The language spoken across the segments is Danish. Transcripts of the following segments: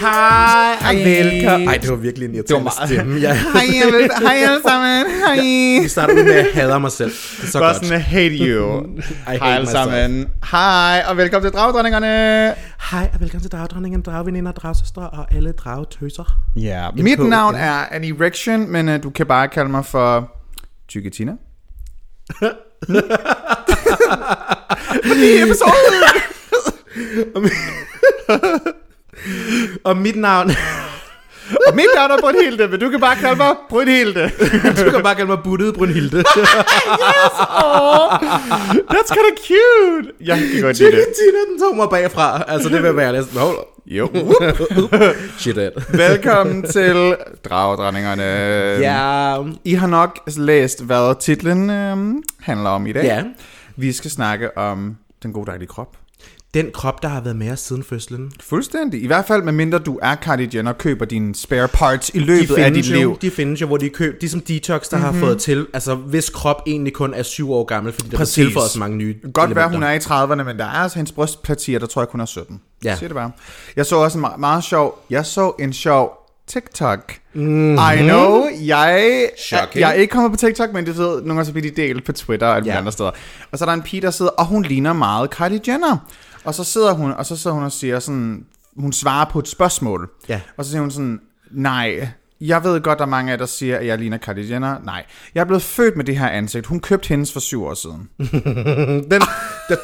Hej og velkommen. Ej, det var virkelig en irriterende meget- stemme. Jeg, Hej, og vel- hej alle sammen. Hej. vi starter med, at jeg hader mig selv. Det er så Bare godt. sådan, hate you. hate Hej alle sammen. Hej, og velkommen til Dragdronningerne. Hej og velkommen til Dragdronningen, Dragveninder, Dragsøstre og alle dragtøser. Ja, mit MK, navn ja. er Annie Rection, men uh, du kan bare kalde mig for Tykke Tina. Fordi episode. Og mit navn, Og mit navn er Brunhilde, men du kan bare kalde mig Brunhilde. du kan bare kalde mig Buttet Brunhilde. That's kind of cute. Jeg kan godt lide det. Tina, den tog mig bagfra. Altså, det vil være næsten... Hold Jo. Shit, it. Velkommen til Dragdronningerne. Ja, I har nok læst, hvad titlen øhm, handler om i dag. ja. Vi skal snakke om den gode dejlige krop. Den krop, der har været med os siden fødslen. Fuldstændig. I hvert fald, medmindre du er Kylie Jenner og køber dine spare parts i løbet De af dit jo, liv. de findes jo, hvor de køber, de som detox, der mm-hmm. har fået til, altså hvis krop egentlig kun er syv år gammel, fordi der er tilføjet så mange nye Godt være, hun er i 30'erne, men der er altså hendes brystpartier, der tror jeg kun er 17. Ja. Siger det bare. Jeg så også en meget, meget sjov, jeg så en sjov TikTok. Mm-hmm. I know, jeg, Shocking. jeg er ikke kommet på TikTok, men det ved, nogle gange så bliver de delt på Twitter og alle ja. andre steder. Og så er der en pige, der sidder, og hun ligner meget Kylie Jenner. Og så sidder hun, og så sidder hun og siger sådan, hun svarer på et spørgsmål. Ja. Og så siger hun sådan, nej, jeg ved godt, der er mange af jer, der siger, at jeg ligner Kylie Jenner. Nej, jeg er blevet født med det her ansigt. Hun købte hendes for syv år siden. Den, den,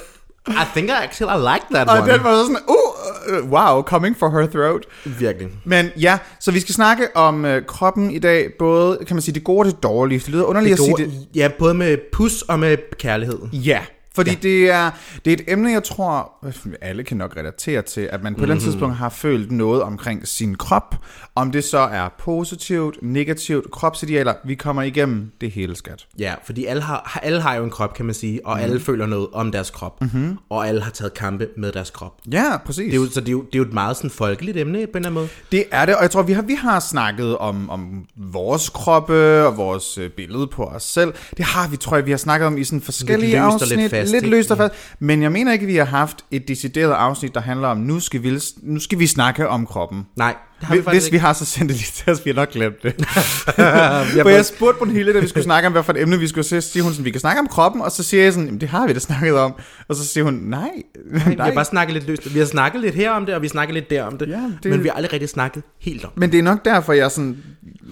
I think I actually I like that Og one. den var så sådan, uh, uh, wow, coming for her throat. Virkelig. Men ja, så vi skal snakke om uh, kroppen i dag, både, kan man sige, det gode og det dårlige. Det lyder underligt Det at gode, sige det. Ja, både med pus og med kærlighed. Ja, fordi ja. Det, er, det er et emne, jeg tror, alle kan nok relatere til, at man på mm-hmm. et eller andet tidspunkt har følt noget omkring sin krop. Om det så er positivt, negativt, kropsidealer, vi kommer igennem det hele skat. Ja, fordi alle har, alle har jo en krop, kan man sige, og mm. alle føler noget om deres krop. Mm-hmm. Og alle har taget kampe med deres krop. Ja, præcis. Det er jo, så det er, jo, det er jo et meget sådan folkeligt emne på en eller anden måde. Det er det, og jeg tror, vi har, vi har snakket om, om vores kroppe og vores øh, billede på os selv. Det har vi, tror jeg, vi har snakket om i sådan forskellige afsnit. lidt fast, lidt ikke? løst og fast. Men jeg mener ikke, vi har haft et decideret afsnit, der handler om, nu skal vi, nu skal vi snakke om kroppen. Nej, har vi Hvis, hvis vi ikke. har, så sendt det lige til os, vi har nok glemt det. For jeg spurgte Brunhilde, da vi skulle snakke om, hvad for et emne vi skulle se, så siger hun sådan, vi kan snakke om kroppen, og så siger jeg sådan, "Jamen, det har vi da snakket om. Og så siger hun, nej, Vi har bare snakket lidt løst. Vi har snakket lidt her om det, og vi har snakket lidt der om det. Ja, det- Men vi har aldrig rigtig snakket helt om det. Men det er nok derfor, jeg sådan,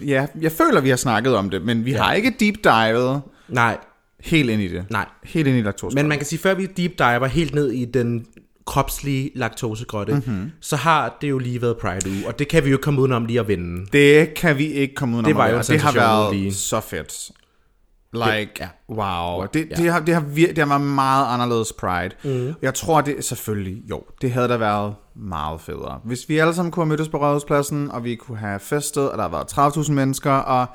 ja, jeg føler, vi har snakket om det, men vi ja. har ikke deep divet Nej, helt ind i det. nej. Helt ind i laktose. Men man kan sige, før vi deep diver helt ned i den kropslige laktosegrotte, Mhm. mm-hmm. så har det jo lige været Pride uge, og det kan vi jo komme udenom lige at vinde. Det kan vi ikke komme ud Det var jo en Det har været lige. så fedt. Like, ja. wow. Det, Ja. det, har, det, har vir- det har været meget anderledes Pride. Mm. Jeg tror, det selvfølgelig, jo, det havde da været meget federe. Hvis vi alle sammen kunne have mødtes på Rådhuspladsen, og vi kunne have festet, og der været 30.000 mennesker, og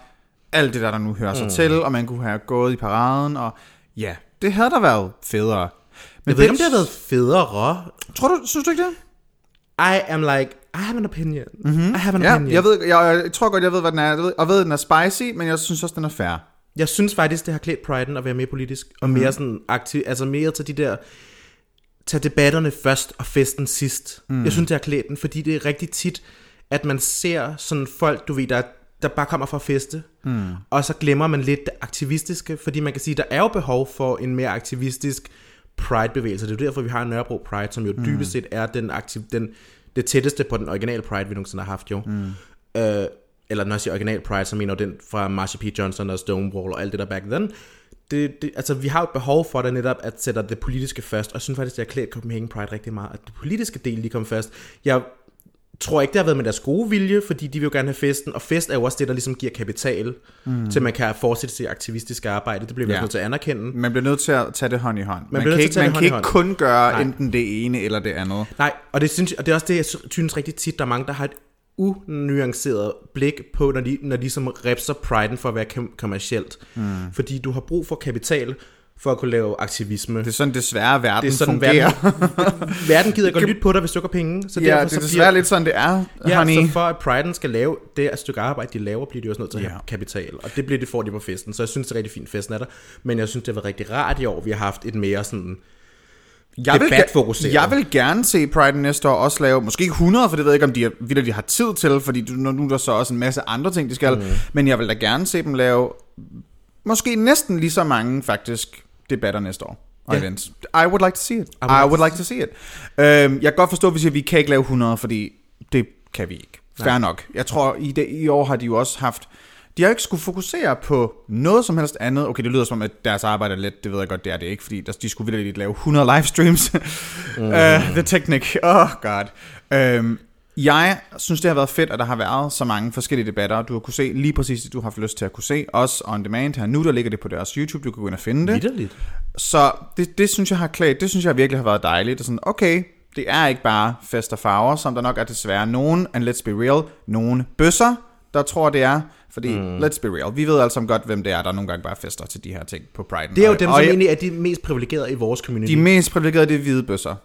alt det der, der nu hører sig til, og man kunne have gået i paraden, og ja, det havde da været federe. Men Jeg ved ikke, om det har været federe. Tror du, synes du ikke det? I am like, I have an opinion. Mm-hmm. I have an Ja, opinion. jeg, ved, jeg, jeg tror godt, jeg ved, hvad den er. Jeg ved, og ved, den er spicy, men jeg synes også, den er fair. Jeg synes faktisk, det har klædt Pride'en at være mere politisk, og mere sådan aktiv, altså mere til de der, tage debatterne først og festen sidst. Mm. Jeg synes, det har klædt den, fordi det er rigtig tit, at man ser sådan folk, du ved, der, der bare kommer fra feste, mm. og så glemmer man lidt det aktivistiske, fordi man kan sige, der er jo behov for en mere aktivistisk Pride-bevægelse. Det er derfor, vi har Nørrebro Pride, som jo dybest set er den aktiv, den, det tætteste på den originale Pride, vi nogensinde har haft jo. Mm. Øh, eller når jeg siger original Pride, så mener jeg den fra Marsha P. Johnson og Stonewall og alt det der back then. Det, det, altså, vi har et behov for det netop, at sætte det politiske først, og jeg synes faktisk, det har klædt Copenhagen Pride rigtig meget, at det politiske del lige kom først. Jeg tror ikke, det har været med deres gode vilje, fordi de vil jo gerne have festen, og fest er jo også det, der ligesom giver kapital, mm. til man kan fortsætte sit aktivistiske arbejde. Det bliver vi Ja. nødt til at anerkende. Man bliver nødt til at tage det hånd i hånd. Man, bliver kan ikke, man kan ikke kun gøre Nej. enten det ene eller det andet. Nej, og det, synes, og det er også det, jeg synes rigtig tit, der er mange, der har et unuanceret blik på, når de, når de som repser priden for at være kom- kommercielt. Mm. Fordi du har brug for kapital for at kunne lave aktivisme. Det er sådan desværre verden Det er sådan, fungerer. verden, verden gider godt lytte på dig, hvis du ikke har penge. Så ja, derfor det så er desværre bliver, lidt sådan, det er, Ja, honey. så for at Priden skal lave det stykke arbejde, de laver, bliver de også nødt til at Ja. have kapital. Og det bliver det får de på festen. Så jeg synes, det er rigtig fint, festen er der. Men jeg synes, det har været rigtig rart i år, vi har haft et mere sådan... jeg vil, debatfokuseret. jeg vil gerne se Pride næste år også lave, måske ikke 100, for det ved jeg ikke, om de, vildt, de har tid til, fordi nu nu er der så også en masse andre ting, de skal. Mm. Men jeg vil da gerne se dem lave, måske næsten lige så mange faktisk, debatter næste år. Og Ja. events. I would like to see it. I would would, like to see it. Øhm, jeg kan godt forstå, hvis jeg, vi kan ikke lave 100, fordi det kan vi ikke. Fair nok. Jeg tror, i, det, i år har de jo også haft... De har ikke skulle fokusere på noget som helst andet. Okay, det lyder som om, at deres arbejde er let. Det ved jeg godt, det er det ikke, fordi der, de skulle virkelig lave 100 livestreams. mm. uh, the Technic. Oh god. Um, jeg synes, det har været fedt, at der har været så mange forskellige debatter. Du har kunne se lige præcis det, du har haft lyst til at kunne se. Også on demand her nu, der ligger det på deres YouTube. Du kan gå ind og finde det. Vitterligt. Så det, det synes jeg har klædt, det synes jeg virkelig har været dejligt. Det er sådan, okay, det er ikke bare fest og farver, som der nok er desværre nogen, and let's be real, nogen bøsser, der tror det er. Fordi, mm. let's be real, vi ved sammen godt, hvem det er, der nogle gange bare fester til de her ting på Pride. Det er jo dem, som egentlig er de mest privilegerede i vores community. De mest privilegerede, det er hvide bøsser.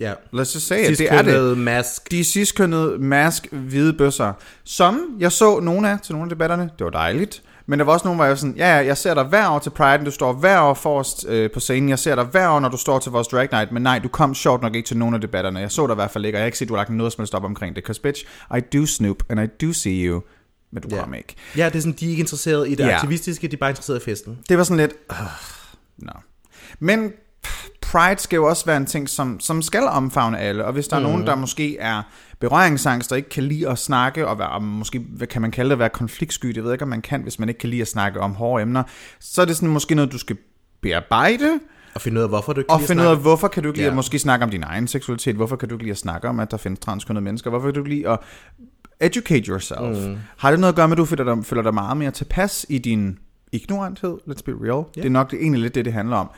Ja. Lad os just say it, det er det. Mask. De sidstkønnede mask hvide bøsser, som jeg så nogle af til nogle af debatterne. Det var dejligt. Men der var også nogle, hvor jeg var sådan, ja, ja, jeg ser dig hver år til Pride, du står hver år forrest øh, på scenen, jeg ser dig hver år, når du står til vores drag night, men nej, du kom sjovt nok ikke til nogen af debatterne. Jeg så dig i hvert fald ikke, og jeg har ikke set, du har lagt noget som helst op omkring det. Cause bitch, I do snoop, and I do see you, men du Ja. kom ikke. Ja, det er sådan, de er ikke interesseret i det Ja. aktivistiske, de er bare interesseret i festen. Det var sådan lidt... Uh, no. Men Pride skal jo også være en ting, som, som skal omfavne alle. Og hvis der mm. er nogen, der måske er berøringsangst og ikke kan lide at snakke, og være, måske hvad kan man kalde det at være konfliktsky, det ved jeg ikke, om man kan, hvis man ikke kan lide at snakke om hårde emner, så er det sådan måske noget, du skal bearbejde, Og finde ud af, hvorfor du ikke og finde ud af, hvorfor kan du ikke lide Ja. at måske snakke om din egen seksualitet, hvorfor kan du ikke lide at snakke om, at der findes transkønnede mennesker, hvorfor kan du ikke lide at educate yourself. Mm. Har det noget at gøre med, at du føler dig, føler dig meget mere tilpas i din ignoranthed? Let's be real. Yeah. Det er nok det, egentlig lidt det, det handler om.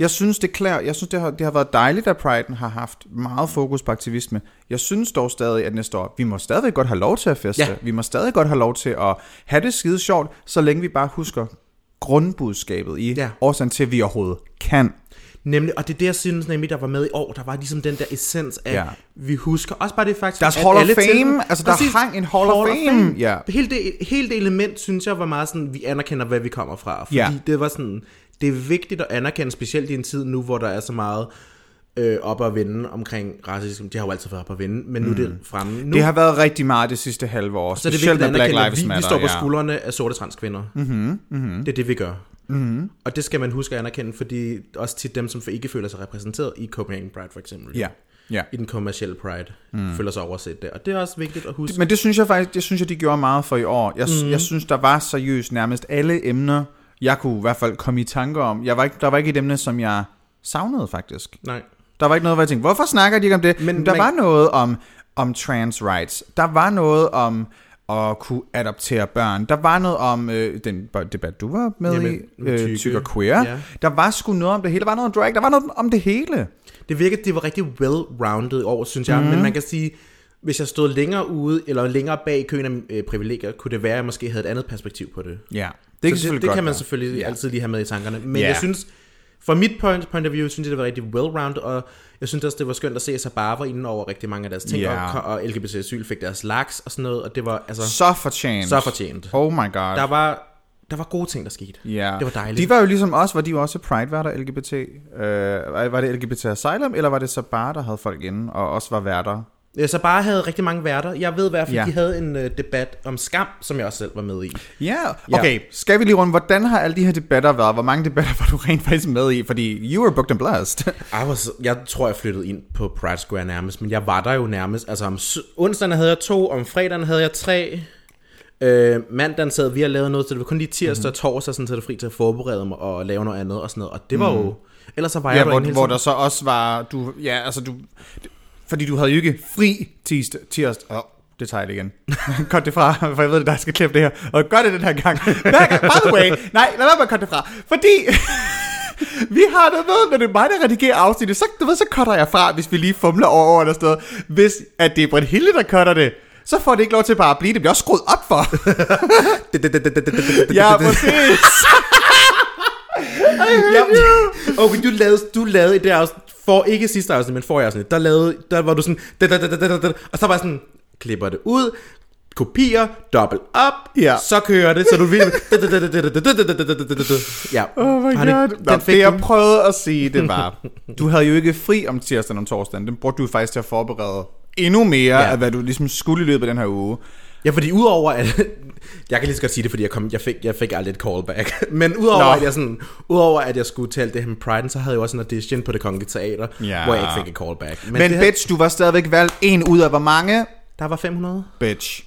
Jeg synes, det klæder, jeg synes, det har, det har været dejligt, at Pride'en har haft meget fokus på aktivisme. Jeg synes dog stadig, at næste år, vi må stadig godt have lov til at feste. Ja. Vi må stadig godt have lov til at have det skide sjovt, så længe vi bare husker grundbudskabet i Ja. årsagen til, at vi overhovedet kan. Nemlig, og det er det, jeg synes nemlig, der var med i år. Der var ligesom den der essens af, Ja. vi husker også bare det faktisk, Deres at Hall of alle til Fame, den- altså, der hang en Hall of Fame, ja. Hele, det, hele det element, synes jeg, var meget sådan, vi anerkender, hvad vi kommer fra. Fordi Ja. det var sådan, det er vigtigt at anerkende, specielt i en tid nu, hvor der er så meget øh, op at vende omkring racisme. Det har jo altid været op at vende, men nu er det fremme. Nu Det har været rigtig meget det sidste halve år, så er det specielt vigtigt at med Black Lives vi, Matter. vi står på ja. skuldrene af sorte transkvinder. Mm-hmm, mm-hmm. Det er det, vi gør. Mm-hmm. Og det skal man huske at anerkende, fordi også til dem, som ikke føler sig repræsenteret i Copenhagen Pride for eksempel. Ja, ja. I den kommercielle Pride. Mm. Føler sig overset der. Og det er også vigtigt at huske. Men det synes jeg faktisk, det synes jeg, de gjorde meget for i år. Jeg, mm. jeg synes, der var seriøst nærmest alle emner, jeg kunne i hvert fald komme i tanker om. Jeg var ikke, der var ikke et emne, som jeg savnede faktisk. Nej. Der var ikke noget, hvor jeg tænkte, hvorfor snakker de ikke om det? Men Men der man- var noget om, om trans rights. Der var noget om at kunne adoptere børn. Der var noget om øh, den debat, du var med Jamen, i, øh, tykke. tyk og queer. Ja. Der var sgu noget om det hele. Der var noget om drag. Der var noget om det hele. Det virkede, det var rigtig well-rounded år, synes jeg. Mm. Men man kan sige, hvis jeg stod længere ude, eller længere bag i køen af øh, privilegier, kunne det være, at jeg måske havde et andet perspektiv på det. Ja, Det, kan så det, det kan man være. selvfølgelig Ja. altid lige have med i tankerne. Men Ja. jeg synes, fra mit point, point of view, synes jeg, det var rigtig well-rounded, og jeg synes også, det var skønt at se, at Sabar var inde over rigtig mange af deres ting, Ja. og, og LGBT Asyl fik deres laks og sådan noget, og det var altså så, fortjent. så fortjent. Oh my god. Der var, der var gode ting, der skete. Ja. Det var dejligt. De var jo ligesom os, var de jo også Pride-værter LGBT. Øh, var det LGBT Asylum, eller var det så bare, der havde folk inde, og også var værter? Øh, Så bare havde rigtig mange værter. Jeg ved i hvert fald, Ja. ja. de havde en uh, debat om skam, som jeg også selv var med i. Ja, okay. Skal vi lige rundt, hvordan har alle de her debatter været? Hvor mange debatter var du rent faktisk med i? Fordi you were booked and blessed. I was, jeg tror, jeg flyttede ind på Pride Square nærmest, men jeg var der jo nærmest. Altså om onsdagen havde jeg to, om fredagen havde jeg tre. Øh, mandagen sad vi og lavede noget, så det var kun lige tirsdag Mhm. og torsdag, sådan, så det fri til at forberede mig og lave noget andet og sådan noget. Og det var jo... Ellers så var jeg Mhm. ja, jo hvor, hvor der så også var... Du, ja, altså du... Fordi du havde jo ikke fri tirsdag. tirsdag oh, det tager jeg igen. Kort det fra, for jeg ved, at der skal klippe det her. Og gør det den her gang. Hver gang. By the way, nej, lad være med at det fra. Fordi vi har det med, når det er mig, der redigerer afsnittet, så, du ved, så cutter jeg fra, hvis vi lige fumler over eller sted. Hvis at det er Britt Hilde, der cutter det, så får det ikke lov til bare at blive. Det bliver også skruet op for. ja, præcis. Ja, okay, du lavede, du lavede i det afsnit, for ikke sidste afsnit, men forrige afsnit, der, lavede, der var du sådan, da, da, da, da, da, da, og så var jeg sådan, klipper det ud, kopier, dobbelt op, Ja. så kører det, så du vil... Ja. Oh my Honey, god. Nå, det jeg prøvede at sige, det var, du havde jo ikke fri om tirsdagen om torsdagen. Den brugte du faktisk til at forberede endnu mere Ja. af, hvad du ligesom skulle i løbet af den her uge. Ja, fordi udover at... Jeg kan lige så godt sige det, fordi jeg, kom, jeg, fik, jeg fik aldrig et callback. Men udover Nå. at jeg sådan... Udover at jeg skulle til alt det her med Pride, så havde jeg også en audition på det kongelige teater, Ja. hvor jeg ikke fik et callback. Men, Men, det her, bitch, du var stadigvæk valgt en ud af hvor mange? der var 500. Bitch.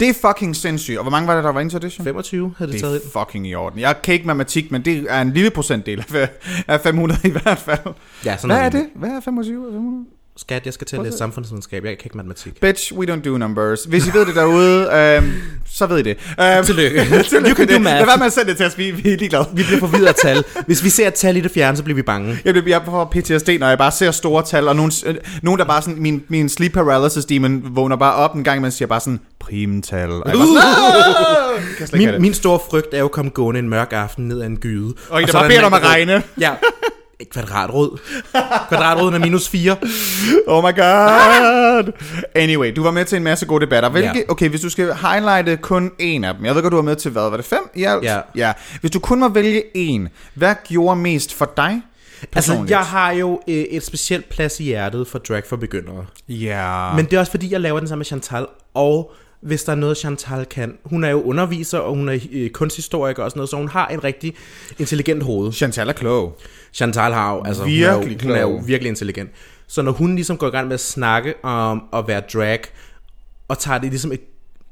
Det er fucking sindssygt. Og hvor mange var det, der var ind til audition? 25 havde det, Det taget er ind. fucking i orden. Jeg kan ikke matematik, men det er en lille procentdel af- af 500 i hvert fald. Ja, sådan Hvad er det? Hvad er 25 af 500? Skat, jeg skal til at læse samfundsvidenskab. Jeg kan ikke matematik. Bitch, we don't do numbers. Hvis I ved det derude, øhm, så ved I det. Øhm, Tillykke. Tillykke You can do math. Lad være med at sende det til os, vi, vi er ligeglade. Vi bliver forvirret af tal. Hvis vi ser et tal i det fjerne, så bliver vi bange. Jeg bliver på PTSD, når jeg bare ser store tal, og nogen, øh, nogen der bare sådan, min, min sleep paralysis demon vågner bare op en gang, man siger bare sådan, primtal. Og jeg have Min, min store frygt er jo at komme gående en mørk aften ned ad en gyde. Og der så er bare beder om at der- regne. Ja. Kvadratrod. Kvadratroden er minus 4. Oh my god. Anyway, du var med til en masse gode debatter. Hvilke, Ja. Okay, hvis du skal highlighte kun en af dem. Jeg ved godt, du var med til hvad? Var det fem i alt? Ja. ja. Hvis du kun må vælge en, hvad gjorde mest for dig? Altså, personligt? jeg har jo øh, et specielt plads i hjertet for drag for begyndere. Ja. Men det er også fordi, jeg laver den sammen med Chantal, og hvis der er noget, Chantal kan. Hun er jo underviser, og hun er øh, kunsthistoriker og sådan noget, så hun har en rigtig intelligent hoved. Chantal er klog. Chantal har jo, altså, Virkelig hun, er jo, hun er jo klog. virkelig intelligent. Så når hun ligesom går i gang med at snakke om at være drag, og tager det ligesom et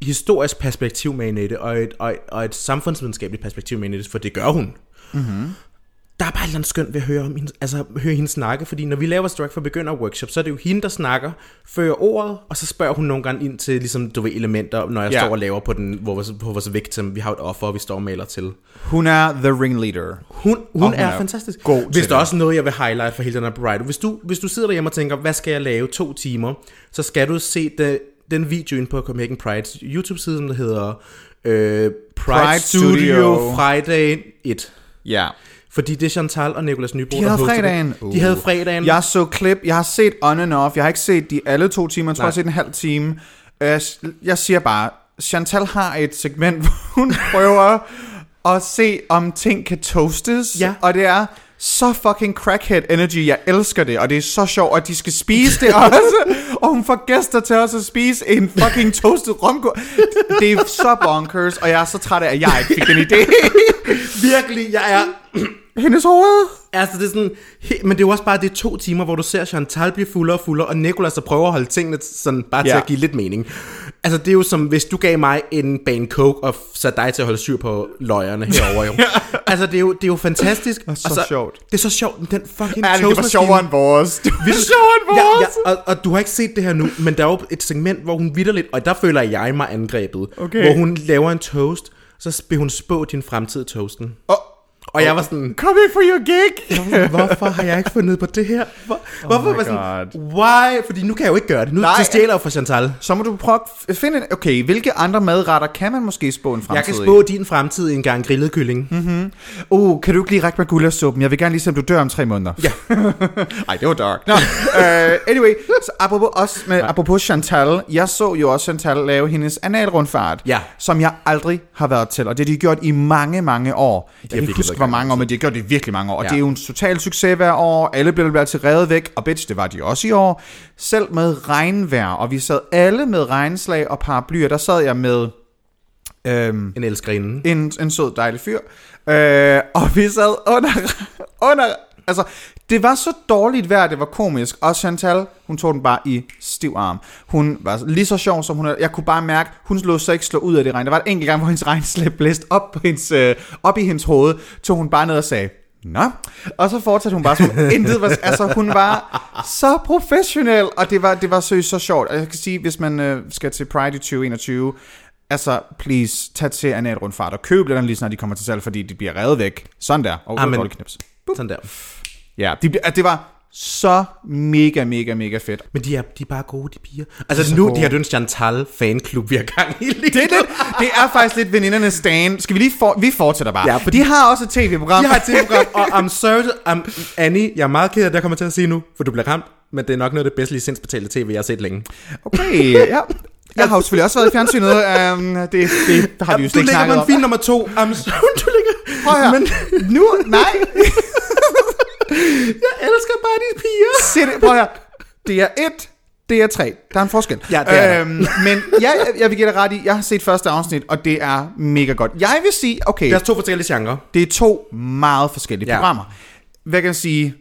historisk perspektiv med i det, og et, og, et, og et samfundsvidenskabeligt perspektiv med i det, for det gør hun. Mhm. Der er bare et eller andet skønt ved at høre, om hende, altså, høre hende snakke, fordi når vi laver Drag for Begynder workshop, så er det jo hende, der snakker, fører ordet, og så spørger hun nogle gange ind til ligesom, du ved, elementer, når jeg Ja. står og laver på, den, på, vores, på vores victim. Vi har et offer, og vi står og maler til. Hun er the ringleader. Hun, hun, hun er, er fantastisk. god Hvis der det. er også noget, jeg vil highlight for hele den her Pride. Hvis du, hvis du sidder derhjemme og tænker, hvad skal jeg lave to timer, så skal du se det, den video ind på Copenhagen Pride's YouTube-side, som der hedder øh, Pride, Pride Studio, Studio. Friday 1. Ja. Fordi det er Chantal og Nicolas Nybo, De havde der fredagen. Det. De havde fredagen. Jeg så klip. Jeg har set on and off. Jeg har ikke set de alle to timer. Jeg tror, Nej. jeg har set en halv time. Øh, Jeg siger bare, Chantal har et segment, hvor hun prøver at se, om ting kan toastes. Ja. Og det er så fucking crackhead energy. Jeg elsker det. Og det er så sjovt, at de skal spise det også. og hun får gæster til også at spise en fucking toasted romkål. Det er så bonkers. Og jeg er så træt af, at jeg ikke fik den idé. Virkelig, jeg er... Hendes hoved. Altså, det er sådan... he- Men det er jo også bare det er to timer, hvor du ser Chantal blive fuldere og fuldere, og Nicolas der prøver at holde tingene sådan bare til Ja. at give lidt mening. Altså, det er jo som, hvis du gav mig en bane coke og satte dig til at holde styr på løjerne herover jo. altså, det er jo, det er jo fantastisk. Og så sjovt. Det er så sjovt, men den fucking Ja, det var sjovere end vores. Det var sjovere end Ja, vores. ja, og, og du har ikke set det her nu, men der er jo et segment, hvor hun vidderligt, og der føler jeg mig angrebet, Okay. hvor hun laver en toast, så vil hun spå din fremtid toasten. Oh, Og jeg var sådan, come in for your gig. hvorfor har jeg ikke fundet på det her? Hvor, hvorfor my var sådan, why? Fordi nu kan jeg jo ikke gøre det. Nu Nej. det stjæler jeg fra Chantal. Så må du prøve at finde en... Okay, hvilke andre madretter kan man måske spå en fremtid Jeg kan i? spå din fremtid i en gang grillet kylling. Mhm. Uh, kan du ikke lige række mig gulersuppen? Jeg vil gerne lige se, om du dør om tre måneder. Ja. Ej, det var dark. Nå, uh, anyway, så apropos, også med, apropos Chantal. Jeg så jo også Chantal lave hendes analrundfart, Ja. som jeg aldrig har været til. Og det har de gjort i mange, mange år. Jeg kan ikke huske, gang mange år, men de har gjort det virkelig mange år. Og Ja. det er jo en total succes hver år. Alle bliver blevet til reddet væk. Og bitch, det var de også i år. Selv med regnvejr. Og vi sad alle med regnslag og paraplyer. Der sad jeg med... Øhm, En elskerinde. en, en sød, dejlig fyr. Øh, og vi sad under, under... Altså, det var så dårligt vejr, det var komisk. Og Chantal, hun tog den bare i stiv arm. Hun var lige så sjov, som hun er. Jeg kunne bare mærke, hun lå så ikke slå ud af det regn. Der var et enkelt gang, hvor hendes regnslæb blæste op, på hendes, øh, op i hendes hoved. Tog hun bare ned og sagde, Nå, og så fortsatte hun bare som intet var, altså hun var så professionel, og det var, det var seriøst så sjovt. Og jeg kan sige, hvis man øh, skal til Pride i 2021, altså please, tag til analrundfart og køb lidt lige snart de kommer til salg, fordi de bliver revet væk. Sådan der. Og Amen. knips. Sådan der. Ja, de, det var så mega, mega, mega fedt. Men de er, de er bare gode, de piger. Altså nu, gode. de har jo en Chantal fanklub, vi har gang i lige Det er, lidt, det er faktisk lidt venindernes stand. Skal vi lige for, vi fortsætter bare. Ja, for de har også et tv-program. Jeg har et TV-program, og I'm sorry, I'm, Annie, jeg er meget ked af det, jeg kommer til at sige nu, for du bliver ramt, men det er nok noget af det bedste licensbetalte tv, jeg har set længe. Okay, ja. Jeg har jo selvfølgelig også været i fjernsynet. Um, det, det har vi jo du slet ikke ligger snakket på en om. fin nummer to. Sorry, du ligger... Prøv her. Men Nu, nej. jeg elsker bare de piger. Det, prøv her. Det er et, det er tre. Der er en forskel. Ja, det er øhm, Men jeg, jeg vil give dig ret i, jeg har set første afsnit, og det er mega godt. Jeg vil sige, okay, Det er to forskellige genrer. det er to meget forskellige Ja. programmer. Hvad kan jeg sige?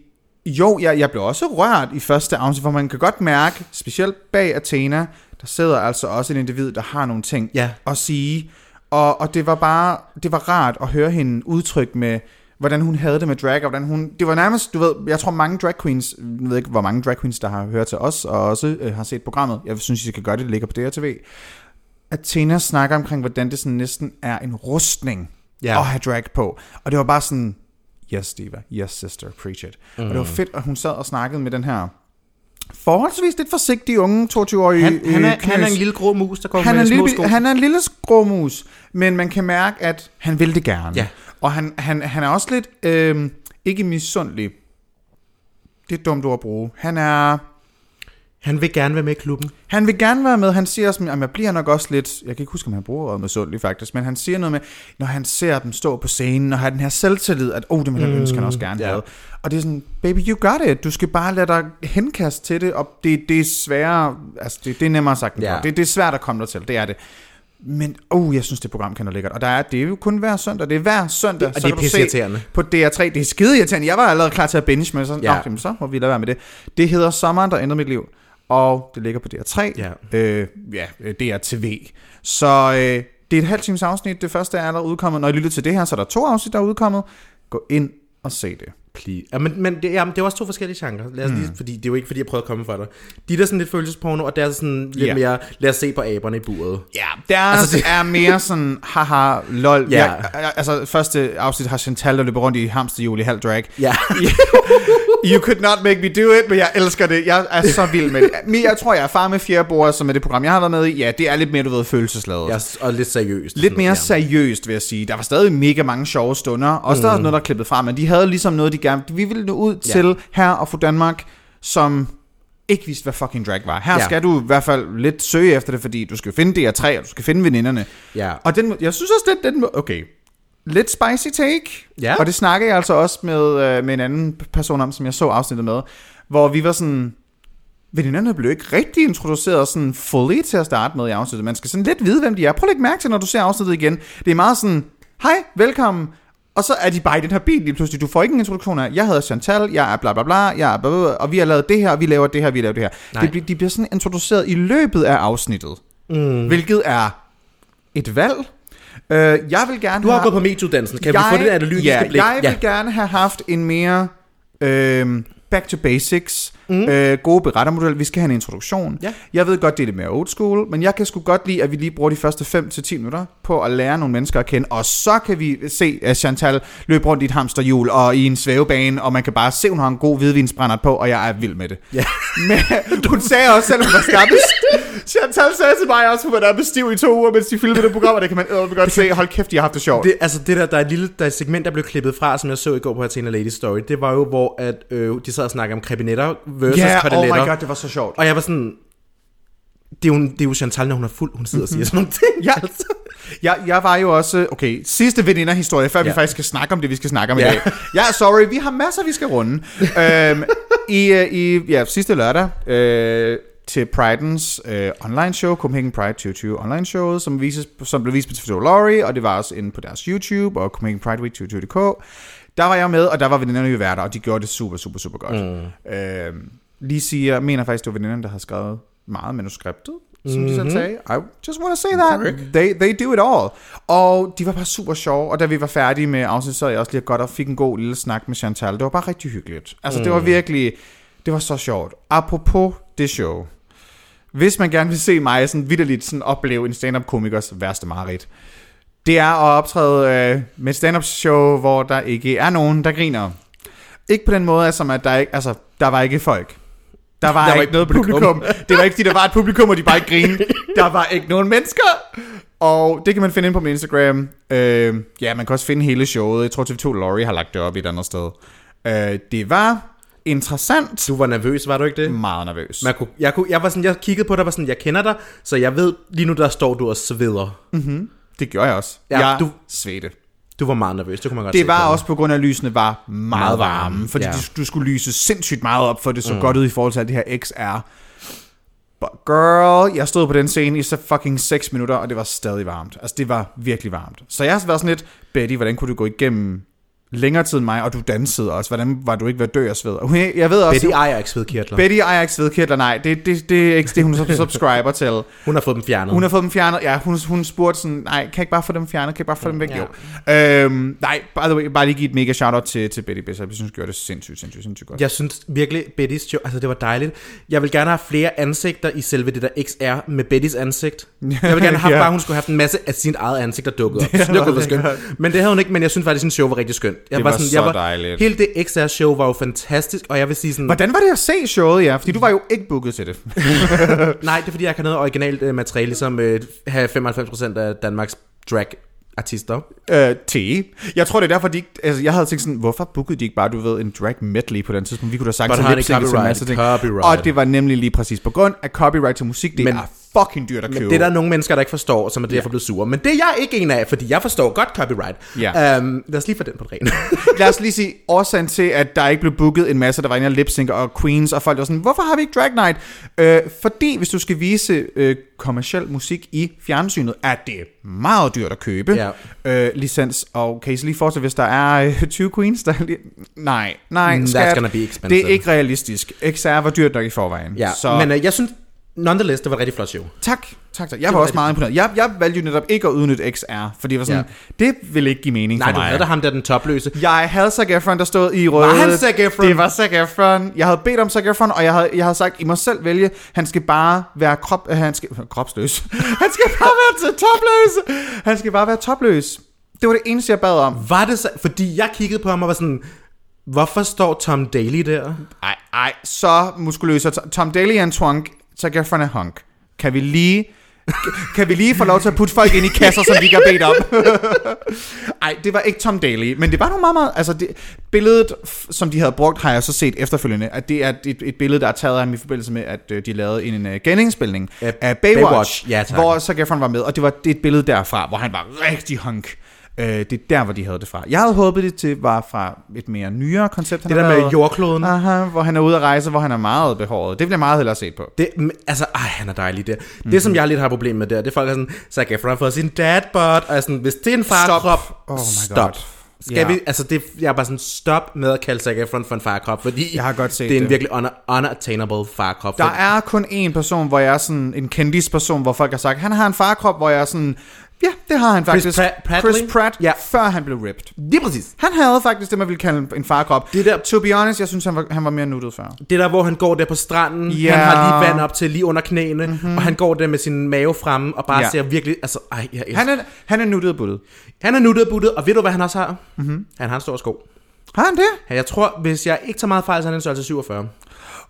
Jo, jeg, jeg blev også rørt i første afsnit, for man kan godt mærke, specielt bag Athena, der sidder altså også en individ, der har nogle ting Ja. at sige. Og, og det var bare, det var rart at høre hende udtrykke med, hvordan hun havde det med drag, og hvordan hun, det var nærmest, du ved, jeg tror mange drag queens, jeg ved ikke, hvor mange drag queens, der har hørt til os, og også øh, har set programmet, jeg synes, I skal gøre det, det ligger på DRTV. Athena snakker omkring, hvordan det sådan næsten er en rustning ja. at have drag på. Og det var bare sådan, yes Diva, yes sister, preach it. Mm. Og det var fedt, at hun sad og snakkede med den her forholdsvis lidt forsigtige unge 22-årige Han, han, er, han er en lille grå mus, der kommer han er, med en små lille, sko. han er en lille skråmus, men man kan mærke, at han vil det gerne. Ja. Og han, han, han er også lidt, øh, ikke misundelig. Det er et dumt ord at bruge. Han er... Han vil gerne være med i klubben. Han vil gerne være med. Han siger også, at jeg bliver nok også lidt... Jeg kan ikke huske, om han bruger ordet misundelig faktisk, men han siger noget med, når han ser dem stå på scenen og har den her selvtillid, at oh, det vil han mm, ønske, han også gerne ja. havde. Og det er sådan, baby, you got it. Du skal bare lade dig henkaste til det, og det, det er sværere... Altså, det, det er nemmere sagt end ja. det, det er svært at komme der til, det er det. Men, oh, jeg synes, det program kan være lækkert. Og der er, det er jo kun hver søndag. Det er hver søndag. Og det så er kan du se. På DR3. Det er skide irriterende. Jeg var allerede klar til at binge, men så, Ja. ja. Nå, så må vi lade være med det. Det hedder Sommeren, der ændrede mit liv. Og det ligger på DR3. Ja. Øh, ja, DR-TV. Så øh, det er et halvt times afsnit. Det første er allerede udkommet. Når I lytter til det her, så er der to afsnit, der er udkommet. Gå ind og se det. Please. Ja, men, men det, jamen, det er også to forskellige genrer. Lad os lige, fordi det er jo ikke, fordi jeg prøvede at komme fra dig. De der er sådan lidt følelsesporno, og der er sådan lidt Ja. mere, lad os se på aberne i buret. Ja, der Altså, det- er mere sådan, haha, lol. Ja. Ja. altså, første afsnit har Chantal, der løber rundt i hamsterhjul i halv drag. Ja. You could not make me do it, men jeg elsker det. Jeg er så vild med det. Men jeg tror, jeg er far med fjerde bord, som er det program, jeg har været med i. Ja, det er lidt mere, du ved, følelsesladet. ja, og lidt seriøst. Lidt mere ja. seriøst, vil jeg sige. Der var stadig mega mange sjove stunder. Mm. der er noget, der er klippet fra, men de havde ligesom noget, de gerne... Vi ville nå ud Ja. til her og få Danmark, som ikke vidste, hvad fucking drag var. Her ja. skal du i hvert fald lidt søge efter det, fordi du skal finde DR3, og du skal finde veninderne. Ja. Og den, jeg synes også, den, den okay, lidt spicy take. Ja. Og det snakkede jeg altså også med, øh, med en anden person om, som jeg så afsnittet med, hvor vi var sådan, veninderne blev ikke rigtig introduceret sådan fully til at starte med i afsnittet. Man skal sådan lidt vide, hvem de er. Prøv at lægge mærke til, når du ser afsnittet igen. Det er meget sådan, hej, velkommen. Og så er de bare i den her bil lige pludselig. Du får ikke en introduktion af, jeg hedder Chantal, jeg er bla bla bla, jeg er bla, bla, og vi har lavet det her, og vi laver det her, vi laver det her. Nej. Det, bliver- de bliver sådan introduceret i løbet af afsnittet. Mm. Hvilket er et valg. Øh, jeg vil gerne Du har have... gået på MeToo-dansen. Kan vi få det analytiske ja, blik? Jeg vil gerne have haft en mere øh, back to basics. Mm. øh, gode berettermodel. Vi skal have en introduktion. Ja. Jeg ved godt, det er lidt mere old school, men jeg kan sgu godt lide, at vi lige bruger de første 5-10 minutter på at lære nogle mennesker at kende, og så kan vi se, at Chantal løber rundt i et hamsterhjul og i en svævebane, og man kan bare se, hun har en god hvidvinsbrændert på, og jeg er vild med det. Ja. Men hun sagde også, selvom hun var skarpest, Chantal sagde til mig også, at hun var der stiv i to uger, mens de filmede det program, og det kan man øh, godt se. Hold kæft, de har haft det sjovt. Det, altså det der, der er et lille der er et segment, der blev klippet fra, som jeg så i går på Athena Lady Story, det var jo, hvor at, øh, de sad og snakkede om krebinetter versus Ja, yeah, oh my god, det var så sjovt. Og jeg var sådan, det er, jo, det er jo Chantal, når hun er fuld, hun sidder og siger sådan nogle ting. Ja. altså. Jeg, jeg var jo også... Okay, sidste veninder-historie, før ja. Ja. vi faktisk skal snakke om det, vi skal snakke om Ja. i dag. Ja, sorry, vi har masser, vi skal runde. øhm, I øh, i ja, sidste lørdag øh, til Pridens øh, online show, Copenhagen Pride 2020 online show, som, vises, som blev vist på TV2 Lorry, og det var også inde på deres YouTube og Copenhagen Pride Week 2020.dk. Der var jeg med, og der var veninderne jo værter, og de gjorde det super, super, super godt. Mm. Øhm, lige siger, mener faktisk, det var veninderne, der har skrevet meget manuskriptet, som mm-hmm. de selv sagde. I just want to say that. They, they do it all. Og de var bare super sjove, og da vi var færdige med afsnit, så jeg også lige godt og fik en god lille snak med Chantal. Det var bare rigtig hyggeligt. Altså, mm. det var virkelig, det var så sjovt. Apropos det show. Hvis man gerne vil se mig sådan vidderligt sådan opleve en stand-up komikers værste mareridt, det er at optræde øh, med et stand-up show, hvor der ikke er nogen, der griner. Ikke på den måde, som at der ikke, altså, Der var ikke folk. Der var, Der var ikke noget publikum. publikum. Det var ikke, fordi der var et publikum, og de bare ikke grinede. Der var ikke nogen mennesker. Og det kan man finde ind på min Instagram. Øh, ja, man kan også finde hele showet. Jeg tror, TV2 Laurie har lagt det op et andet sted. Øh, det var interessant. Du var nervøs, var du ikke det? Meget nervøs. Man kunne, jeg, kunne, jeg, var sådan, jeg kiggede på dig og var sådan, jeg kender dig, så jeg ved, lige nu der står du og sveder. Det gjorde jeg også. Ja, jeg du- svedte. Du var meget nervøs, det kunne man godt Det var på også på grund af, at lysene var meget Meget varme, varme. Fordi ja. du, du skulle lyse sindssygt meget op, for det så mm. godt ud i forhold til alt det her XR. But girl, jeg stod på den scene i så fucking 6 minutter, og det var stadig varmt. Altså, det var virkelig varmt. Så jeg har været sådan lidt, Betty, hvordan kunne du gå igennem længere tid end mig, og du dansede også. Hvordan var du ikke ved at dø af sved? Hun- Jeg ved også, Betty ejer ikke svedkirtler. Betty ejer ikke svedkirtler, nej. Det, det, det er ikke det, hun sub- subscriber til. Hun har fået dem fjernet. Hun har fået dem fjernet. Ja, hun, hun spurgte sådan, nej, kan jeg ikke bare få dem fjernet? Kan jeg bare få dem væk? Ja. Jo. Øhm, nej, by the way, bare lige give et mega shout-out til, til Betty Bishop. Jeg synes, hun gjorde det sindssygt, sindssygt, sindssygt godt. Jeg synes virkelig, Bettys show, altså det var dejligt. Jeg vil gerne have flere ansigter i selve det der XR med Bettys ansigt. Jeg vil gerne have Ja. bare, hun skulle have haft en masse af sit eget ansigt, der dukkede op. Det Det, kunne være skønt. Men det havde hun ikke, men jeg synes faktisk, at show var rigtig skønt. Jeg Det var sådan, så jeg dejligt. Hele det XR-show var jo fantastisk, og jeg vil sige sådan... Hvordan var det at se showet, ja? Fordi du var jo ikke booket til det. Nej, det er fordi, jeg kan noget originalt øh, materiale, ligesom øh, have 95% af Danmarks drag artister. Øh, T. Jeg tror, det er derfor, de ikke... Altså, jeg havde tænkt sådan, hvorfor bookede de ikke bare, du ved, en drag medley på den tidspunkt? Vi kunne da sagt But til honey, lip en copyright, masse ting. copyright. Og det var nemlig lige præcis på grund af copyright til musik. Det Men- er fucking dyrt at købe. Men det er der nogle mennesker, der ikke forstår, som er derfor blevet sure. Men det er jeg ikke en af, fordi jeg forstår godt copyright. Ja. Um, lad os lige få den på det rene. Lad os lige sige årsagen til, at der ikke blev booket en masse, der var og lip sync og queens, og folk var sådan, hvorfor har vi ikke Drag Night? Øh, fordi hvis du skal vise øh, kommersiel musik i fjernsynet, er det meget dyrt at købe Ja. øh, licens. Og kan I så lige forestille, hvis der er øh, 20 queens, der er lige... Nej, nej, Mm, that's skat, gonna be expensive. det er ikke realistisk. XR var dyrt nok i forvejen. ja, så men uh, jeg synes, nonetheless, det var et rigtig flot show. tak, tak, tak. Jeg var var også meget imponeret. Jeg, jeg valgte jo netop ikke at udnytte XR, fordi jeg var sådan, det ville ikke give mening Nej, for du mig. havde da ham der den topløse. Jeg havde Zac Efron, der stod i røde. han Zac Efron? Det var Zac Efron. Jeg havde bedt om Zac Efron, og jeg havde, jeg havde sagt, I må selv vælge. Han skal bare være krop, øh, han skal, kropsløs. han skal bare være til topløs. Han skal bare være topløs. Det var det eneste, jeg bad om. Var det så, fordi jeg kiggede på ham og var sådan, hvorfor står Tom Daly der? Ej, ej, så muskuløs. Tom Daly er en twunk. Efron er hunk. Kan vi lige... Kan vi lige få lov til at putte folk ind i kasser, som vi ikke har bedt om? Ej, det var ikke Tom Daly, men det var nogle meget, meget... Altså, det, billedet, som de havde brugt, har jeg så set efterfølgende, at det er et, et billede, der er taget af ham i forbindelse med, at øh, de lavede en uh, genindspilning Af Baywatch, Baywatch, ja, tak. hvor Zac Efron var med, og det var det et billede derfra, hvor han var rigtig hunk. Øh, det er der, hvor de havde det fra. Jeg havde håbet, det til var fra et mere nyere koncept. han Det der med lavet. jordkloden. Aha, hvor han er ude at rejse, hvor han er meget behåret. Det jeg meget hellere se på. Det, altså, ej, han er dejlig der. Mhm. Det, som jeg lidt har problem med der, det er folk, der er sådan, Zac Efron har fået sin dad bod, og jeg er sådan, hvis det er en farkrop, Stop. Oh my stop. God. Skal Ja. vi, altså det, jeg er bare sådan, stop med at kalde Zac Efron for en farkrop, fordi Jeg har godt set det er en det. virkelig un- unattainable farkrop. Der er kun én person, hvor jeg er sådan en kendis person, hvor folk har sagt, han har en farkrop, hvor jeg er sådan, ja, det har han faktisk. Pratt- Prattley? Chris Pratt, Ja. før han blev ripped. Lige præcis. Han havde faktisk det, man ville kalde en farkrop. Det der- To be honest, jeg synes, han var, han var mere nuttet før. Det der, hvor han går der på stranden, Ja. han har lige vand op til lige under knæene, mm-hmm. og han går der med sin mave fremme, og bare Ja. ser virkelig, altså, ej, jeg elsker. Han er, han er nuttet og buttet. han er nuttet og buttet, og ved du, hvad han også har? Mm-hmm. Han har en stor sko. Har han det? Jeg tror, hvis jeg ikke tager meget fejl, så er han en størrelse 47.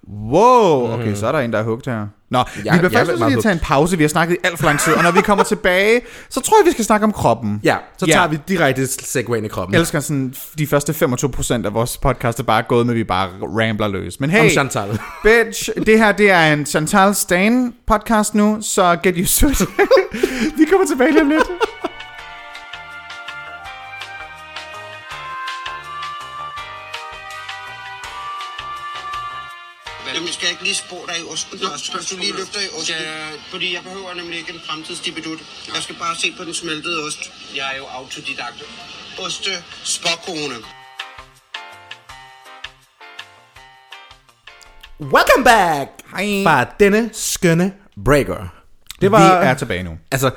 Wow, okay, så er der en, der er hugt her. Nå, Jeg- vi er faktisk lige at tage en pause. Vi har snakket i alt for lang tid, og når vi kommer tilbage, så tror jeg, vi skal snakke om kroppen. Ja, så Ja. tager vi direkte segway ind i kroppen. Jeg elsker sådan, de første 25% af vores podcast er bare gået med, at vi bare rambler løs. Men hey, Om Chantal. bitch, det her det er en Chantal Stan podcast nu, så get used to it. vi kommer tilbage lige om lidt. Lige spore dig i osten først? Hvis du lige løfter i osten. Ja, fordi jeg behøver nemlig ikke en fremtidsdibidut. Jeg skal bare se på den smeltede ost. Jeg er jo autodidakt. Oste spåkone. Welcome back Hej. fra denne skønne breaker. Det var... Vi er tilbage nu. Altså,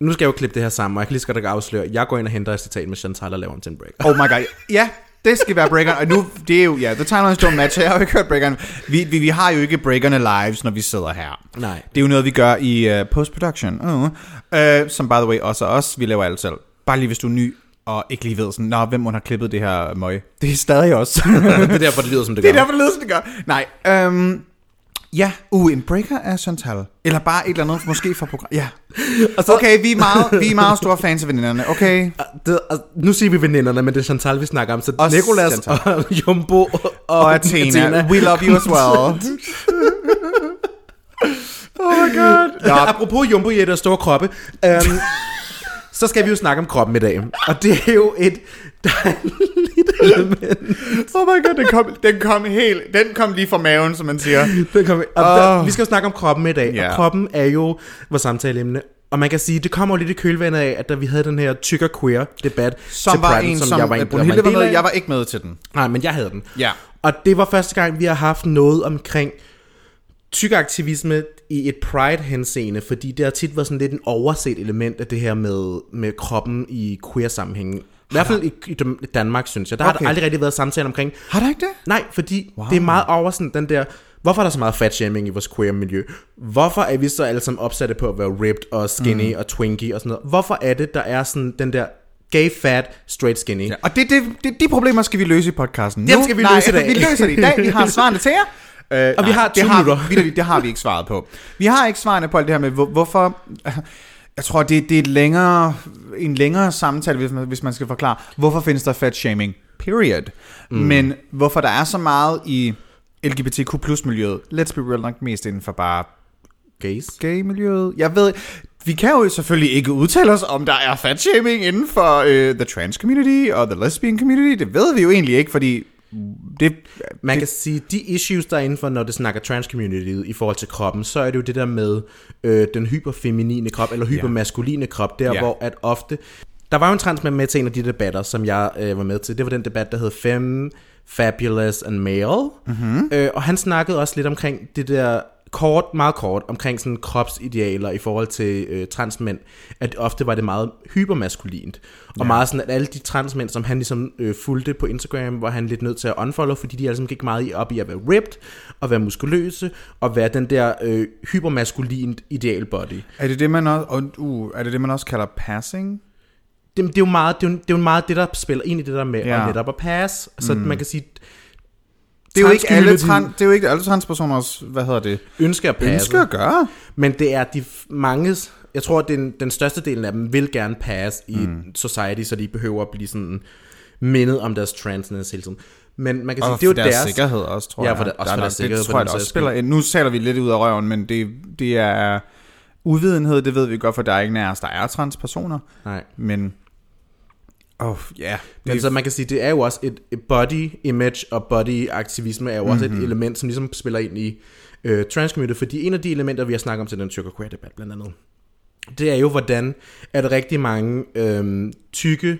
nu skal jeg jo klippe det her sammen, og jeg kan lige så godt afsløre, jeg går ind og henter et citat med Chantal og laver om til en breaker. Oh my god. Ja, det skal være breakeren. Og nu, det er jo, ja, the timelines don't match. Jeg har jo ikke hørt breakeren. Vi, vi, vi har jo ikke breakerne lives, når vi sidder her. Nej. Det er jo noget, vi gør i uh, post-production. Uh. Uh, som by the way også er os. Vi laver alt selv. Bare lige hvis du er ny. og ikke lige ved sådan, nå, hvem må have klippet det her møg. Det er stadig også. det er derfor, det lyder, som det, det er gør. derfor, det lyder, som det gør. Nej, øhm, ja, uh, en breaker af Chantal. Eller bare et eller andet, måske fra program. Ja. Og så, Okay, vi er meget, vi er meget store fans af veninderne, okay? det, altså, nu siger vi veninderne, men det er Chantal, vi snakker om. Så Og Nicolas Chantal. og Jumbo og, Og Athena, we love you as well. oh my god. Nå. Apropos Jumbo og store kroppe, øhm, så skal vi jo snakke om kroppen i dag. Og det er jo et dejligt element. Oh my god, den kom, den kom helt, den kom lige fra maven, som man siger. Den kom, og der, vi skal jo snakke om kroppen i dag, Ja. og kroppen er jo vores samtaleemne. Og man kan sige, det kommer jo lidt i kølvandet af, at da vi havde den her tykker queer debat Som til var Pride, en, som, jeg var en, Brunhilde var var med, jeg var ikke med til den. Nej, men jeg havde den. Ja. Og det var første gang, vi har haft noget omkring tykaktivisme i et pride-henseende, fordi det har tit været sådan lidt en overset element af det her med, med kroppen i queer-sammenhængen. I hvert fald i, i Danmark, synes jeg. Der okay. har der aldrig rigtig været samtale omkring. Har der ikke det? Nej, fordi wow. det er meget over sådan den der... Hvorfor er der så meget fat-shaming i vores queer-miljø? Hvorfor er vi så alle sammen opsatte på at være ripped og skinny mm. og twinky og sådan noget? Hvorfor er det, der er sådan den der gay fat, straight skinny? Ja, og det, det, det, de problemer skal vi løse i podcasten. Dem skal vi nej, løse i dag. vi løser det i dag. Vi har svarene til jer. Øh, Og vi har det 20 har, minutter. Vi, det har vi ikke svaret på. Vi har ikke svarene på alt det her med, hvor, hvorfor... Jeg tror, det, det er et længere, en længere samtale, hvis man, hvis man skal forklare, hvorfor findes der fat shaming, period. Mm. Men hvorfor der er så meget i LGBTQ plus miljøet, let's be real nok mest inden for bare Gays? gay-miljøet. Jeg ved, vi kan jo selvfølgelig ikke udtale os, om der er fatshaming inden for øh, the trans community og the lesbian community. Det ved vi jo egentlig ikke, fordi det... Man kan sige, de issues, der er inden for, når det snakker trans-community i forhold til kroppen, så er det jo det der med øh, den hyperfeminine krop, eller hypermaskuline krop, der Ja. hvor at ofte... Der var jo en transmand med til en af de debatter, som jeg øh, var med til. Det var den debat, der hed Femme, Fabulous and Male. Mm-hmm. Øh, og han snakkede også lidt omkring det der kort, meget kort, omkring sådan kropsidealer i forhold til øh, transmænd, at ofte var det meget hypermaskulint. Og ja. meget sådan, at alle de transmænd, som han ligesom øh, fulgte på Instagram, var han lidt nødt til at unfollow, fordi de altså gik meget i- op i at være ripped, og være muskuløse, og være den der øh, hypermaskulint ideal body. Er det det, man også, og, uh, er det det, man også kalder passing? det, det, er jo meget, det, er jo, det er jo meget det, der spiller ind i det der med ja. Ja. at netop at passe. Så mm. man kan sige, Det er, jo ikke alle trans, det er jo ikke alle transpersoners, hvad hedder det, ønsker at passe. ønsker at gøre. Men det er de manges, jeg tror, at den, den største del af dem vil gerne passe i mm. society, så de behøver at blive sådan mindet om deres transness hele tiden. Men man kan sige, Og det er jo deres, deres, sikkerhed også, tror Ja, jeg. for det- også Der er for deres sikkerhed Det tror jeg, der også spiller ind. Nu taler vi lidt ud af røven, men det, det er uvidenhed, det ved vi godt, for der er ikke nær os, der er transpersoner. Nej. Men, oh, ja. Men så man kan sige, det er jo også et, et body image og body aktivisme er jo også Mhm. et element, som ligesom spiller ind i øh, transcommunity, fordi en af de elementer, vi har snakket om til den tyrker queer debat blandt andet, det er jo, hvordan at rigtig mange øh, tykke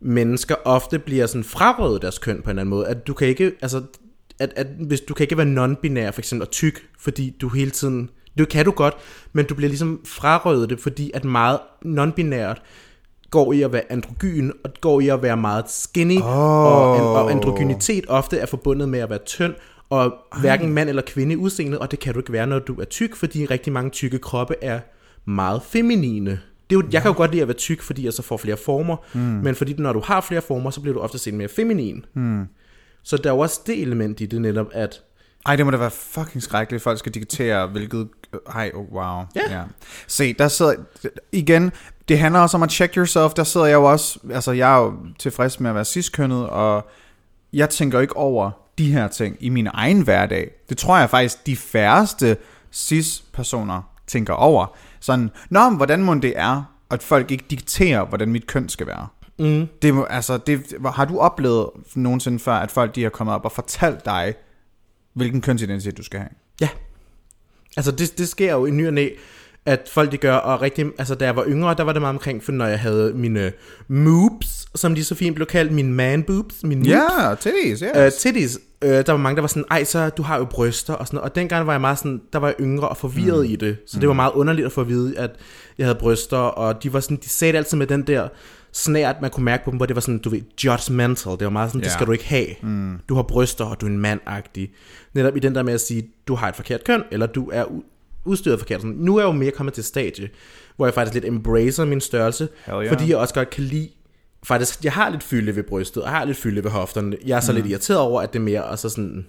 mennesker ofte bliver sådan frarøvet deres køn på en eller anden måde. At du kan ikke, altså, at, at hvis du kan ikke være non-binær for eksempel og tyk, fordi du hele tiden, det kan du godt, men du bliver ligesom frarøvet det, fordi at meget non-binært går i at være androgyn, og går i at være meget skinny, oh. og, and, og androgynitet ofte er forbundet med at være tynd, og hverken mand eller kvinde i udseendet, og det kan du ikke være, når du er tyk, fordi rigtig mange tykke kroppe er meget feminine. Det er jo, jeg kan jo godt lide at være tyk, fordi jeg så får flere former, mm. men fordi når du har flere former, så bliver du ofte set mere feminin. Mm. Så der er jo også det element i det netop, at Ej, det må da være fucking skrækkeligt, folk skal diktere, hvilket... Ej, oh, wow. Ja. ja. Se, der sidder... Igen, det handler også om at check yourself. Der sidder jeg jo også... Altså, jeg er jo tilfreds med at være ciskønnet, og jeg tænker ikke over de her ting i min egen hverdag. Det tror jeg faktisk, de færreste cis-personer tænker over. Sådan, Nå, men hvordan må det er, at folk ikke dikterer, hvordan mit køn skal være? mm, Det, må, altså, det, har du oplevet nogensinde før, at folk de har kommet op og fortalt dig, hvilken kønsidentitet du skal have? Ja. Altså det, det sker jo i ny og næ, at folk de gør, og rigtig, altså da jeg var yngre, der var det meget omkring, for når jeg havde mine moobs, som de så fint blev kaldt, mine man boobs, mine Ja, titties, yes. øh, titties, øh, der var mange, der var sådan, ej, så du har jo bryster og sådan noget. Og dengang var jeg meget sådan, der var jeg yngre og forvirret mm. i det. Så det var meget underligt at få at vide, at jeg havde bryster, og de var sådan, de sagde det altid med den der snært, man kunne mærke på dem, hvor det var sådan, du ved, judgmental. Det var meget sådan, det Ja. skal du ikke have. Mm. Du har bryster, og du er en mand-agtig. Netop i den der med at sige, du har et forkert køn, eller du er udstyret forkert. Sådan, nu er jeg jo mere kommet til stadie, hvor jeg faktisk lidt embracer min størrelse, Hell yeah. fordi jeg også godt kan lide faktisk, jeg har lidt fylde ved brystet, og jeg har lidt fylde ved hofterne. Jeg er så mm. lidt irriteret over, at det er mere altså sådan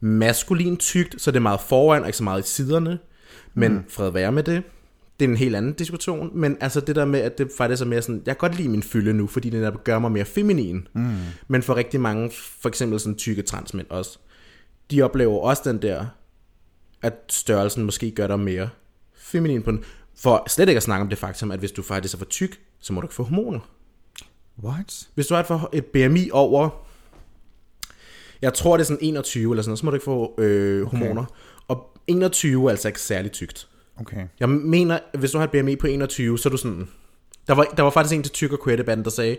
maskulin tykt, så det er meget foran og ikke så meget i siderne. Men mm. fred være med det. Det er en helt anden diskussion, men altså det der med, at det faktisk er mere sådan, jeg kan godt lide min fylde nu, fordi det gør mig mere feminin. Mm. Men for rigtig mange, for eksempel sådan tykke transmænd også, de oplever også den der, at størrelsen måske gør dig mere feminin på den. For slet ikke at snakke om det faktum, at hvis du faktisk er for tyk, så må du ikke få hormoner. What? Hvis du har et, for, et BMI over, jeg tror det er sådan 21 eller sådan noget, så må du ikke få øh, hormoner. Okay. Og 21 er altså ikke særlig tykt. Okay. Jeg mener, hvis du har et BMI på 21, så er du sådan... Der var, der var faktisk en til Tyk og Quette der sagde,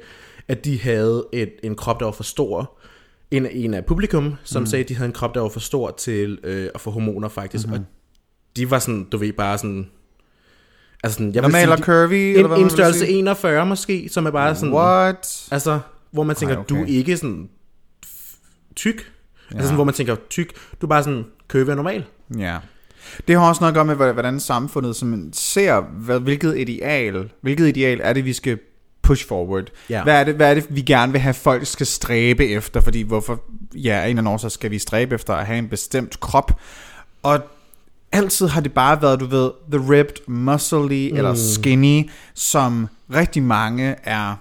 at de havde et, en krop, der var for stor. En, en af publikum, som mm. sagde, at de havde en krop, der var for stor til øh, at få hormoner faktisk. Mm-hmm. Og de var sådan, du ved, bare sådan... Altså sådan, jeg Normal og curvy? En, eller hvad en størrelse 41 måske, som er bare sådan... What? Altså, hvor man tænker, Ej, okay. du er ikke sådan tyk. Altså ja. Altså sådan, hvor man tænker, tyk, du er bare sådan, curvy og normal. Ja. Det har også noget at gøre med, hvordan samfundet som ser, hvad, hvilket ideal, hvilket ideal er det, vi skal push forward. Ja. Hvad, er det, hvad er det, vi gerne vil have, folk skal stræbe efter? Fordi hvorfor, ja, en eller anden årsag skal vi stræbe efter at have en bestemt krop. Og altid har det bare været, du ved, the ripped, muscly mm. eller skinny, som rigtig mange er,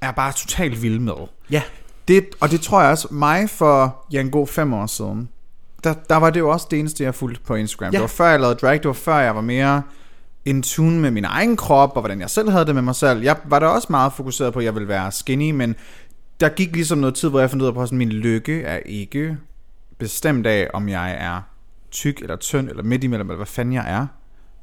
er bare totalt vilde med. Ja. Det, og det tror jeg også mig for ja, en god fem år siden der, der var det jo også det eneste, jeg fulgte på Instagram. Ja. Det var før jeg lavede drag, det var før jeg var mere in tune med min egen krop, og hvordan jeg selv havde det med mig selv. Jeg var da også meget fokuseret på, at jeg ville være skinny, men der gik ligesom noget tid, hvor jeg fandt ud af, at min lykke er ikke bestemt af, om jeg er tyk eller tynd, eller midt imellem, eller hvad fanden jeg er.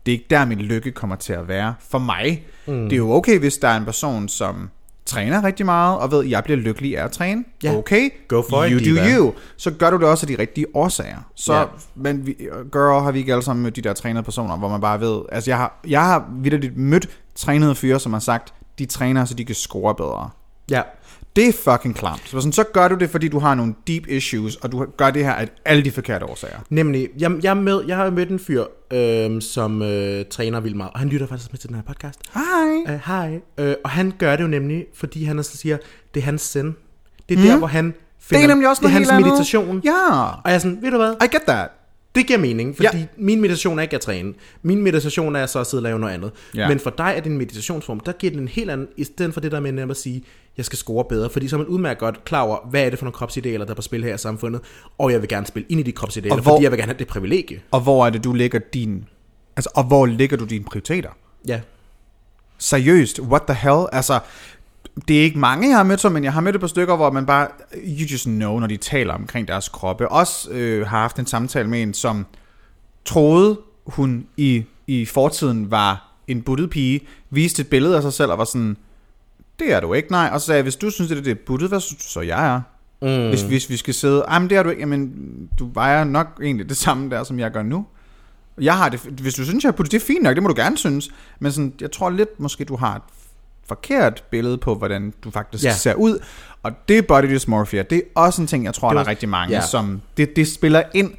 Det er ikke der, min lykke kommer til at være. For mig, mm. det er jo okay, hvis der er en person, som træner rigtig meget, og ved, at jeg bliver lykkelig af at træne. Ja. Okay, Go for you it, do diva. you. Så gør du det også af de rigtige årsager. Så, ja. men vi, girl, har vi ikke alle sammen mødt de der trænede personer, hvor man bare ved, altså jeg har, jeg har vidderligt mødt trænede fyre, som har sagt, de træner, så de kan score bedre. Ja. Det er fucking klamt. Så, sådan, så gør du det, fordi du har nogle deep issues, og du gør det her af alle de forkerte årsager. Nemlig, jeg, jeg, med, jeg har mødt en fyr, øh, som øh, træner vildt meget, og han lytter faktisk med til den her podcast. Hej. Øh, hej. Øh, og han gør det jo nemlig, fordi han også siger, det er hans send. Det er mm. der, hvor han finder, det er nemlig også det er hans meditation. Ja. Og jeg er sådan, ved du hvad? I get that. Det giver mening, fordi ja. min meditation er ikke at træne. Min meditation er så at sidde og lave noget andet. Ja. Men for dig er det en meditationsform, der giver den en helt anden, i stedet for det der med at sige, jeg skal score bedre, fordi så er man udmærket godt klar over, hvad er det for nogle kropsidealer, der er på spil her i samfundet, og jeg vil gerne spille ind i de kropsidealer, hvor, fordi jeg vil gerne have det privilegie. Og hvor er det, du lægger din, altså, og hvor ligger du dine prioriteter? Ja. Seriøst, what the hell? Altså, det er ikke mange, jeg har mødt, men jeg har mødt et par stykker, hvor man bare, you just know, når de taler omkring deres kroppe. Også øh, har haft en samtale med en, som troede, hun i, i fortiden var en buttet pige, viste et billede af sig selv og var sådan, det er du ikke, nej. Og så sagde jeg, hvis du synes, det er buttet, hvad synes du så, jeg er? Mm. Hvis, hvis vi skal sidde, ej, men det er du ikke, jamen, du vejer nok egentlig det samme der, som jeg gør nu. Jeg har det, hvis du synes, jeg er buttet, det er fint nok, det må du gerne synes. Men sådan, jeg tror lidt, måske du har et forkert billede på, hvordan du faktisk ja. ser ud. Og det body dysmorphia. Det er også en ting, jeg tror, det der er rigtig mange, ja. som det, det spiller ind.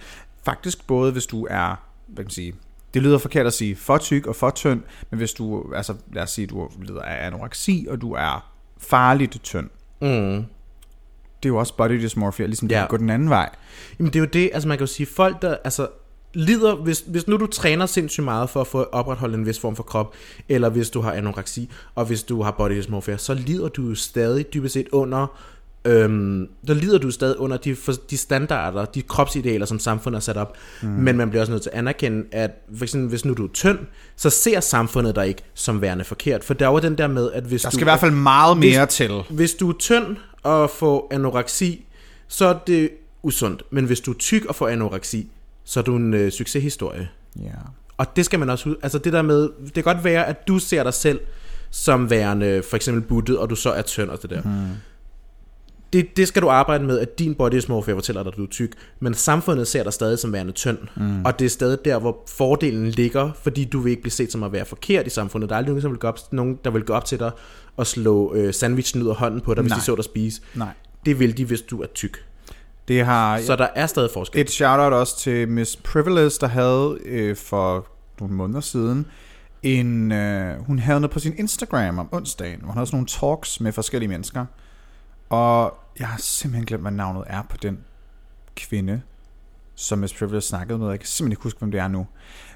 Faktisk både, hvis du er, hvad kan man sige, det lyder forkert at sige for tyk og for tynd, men hvis du, altså lad os sige, du lider af anoreksi, og du er farligt tynd, mm. det er jo også body dysmorphia, ligesom det ja. går den anden vej. Jamen det er jo det, altså man kan jo sige, folk der, altså lider, hvis, hvis nu du træner sindssygt meget for at få opretholdt en vis form for krop, eller hvis du har anoreksi, og hvis du har body dysmorphia, så lider du jo stadig dybest set under øhm, der lider du stadig under de, for, de standarder, de kropsidealer, som samfundet har sat op. Mm. Men man bliver også nødt til at anerkende, at for eksempel, hvis nu du er tynd, så ser samfundet dig ikke som værende forkert. For der er jo den der med, at hvis der du... skal i hvert fald meget mere hvis, til. Hvis du er tynd og får anoreksi, så er det usundt. Men hvis du er tyk og får anoreksi, så er du en øh, succeshistorie. Ja. Yeah. Og det skal man også... Altså det der med... Det kan godt være, at du ser dig selv som værende for eksempel buttet, og du så er tynd og det der. Mm det, det skal du arbejde med, at din body dysmorphia fortæller dig, at du er tyk, men samfundet ser dig stadig som værende tynd, mm. og det er stadig der, hvor fordelen ligger, fordi du vil ikke blive set som at være forkert i samfundet. Der er aldrig nogen, som vil gå op, nogen der vil gå op til dig og slå øh, sandwichen ud af hånden på dig, hvis Nej. de så dig spise. Nej. Det vil de, hvis du er tyk. Det har, så der er stadig forskel. Et shout-out også til Miss Privilege, der havde øh, for nogle måneder siden en, øh, hun havde noget på sin Instagram om onsdagen, hvor hun havde sådan nogle talks med forskellige mennesker. Og jeg har simpelthen glemt, hvad navnet er på den kvinde, som Miss Privilege snakkede med. Jeg kan simpelthen ikke huske, hvem det er nu.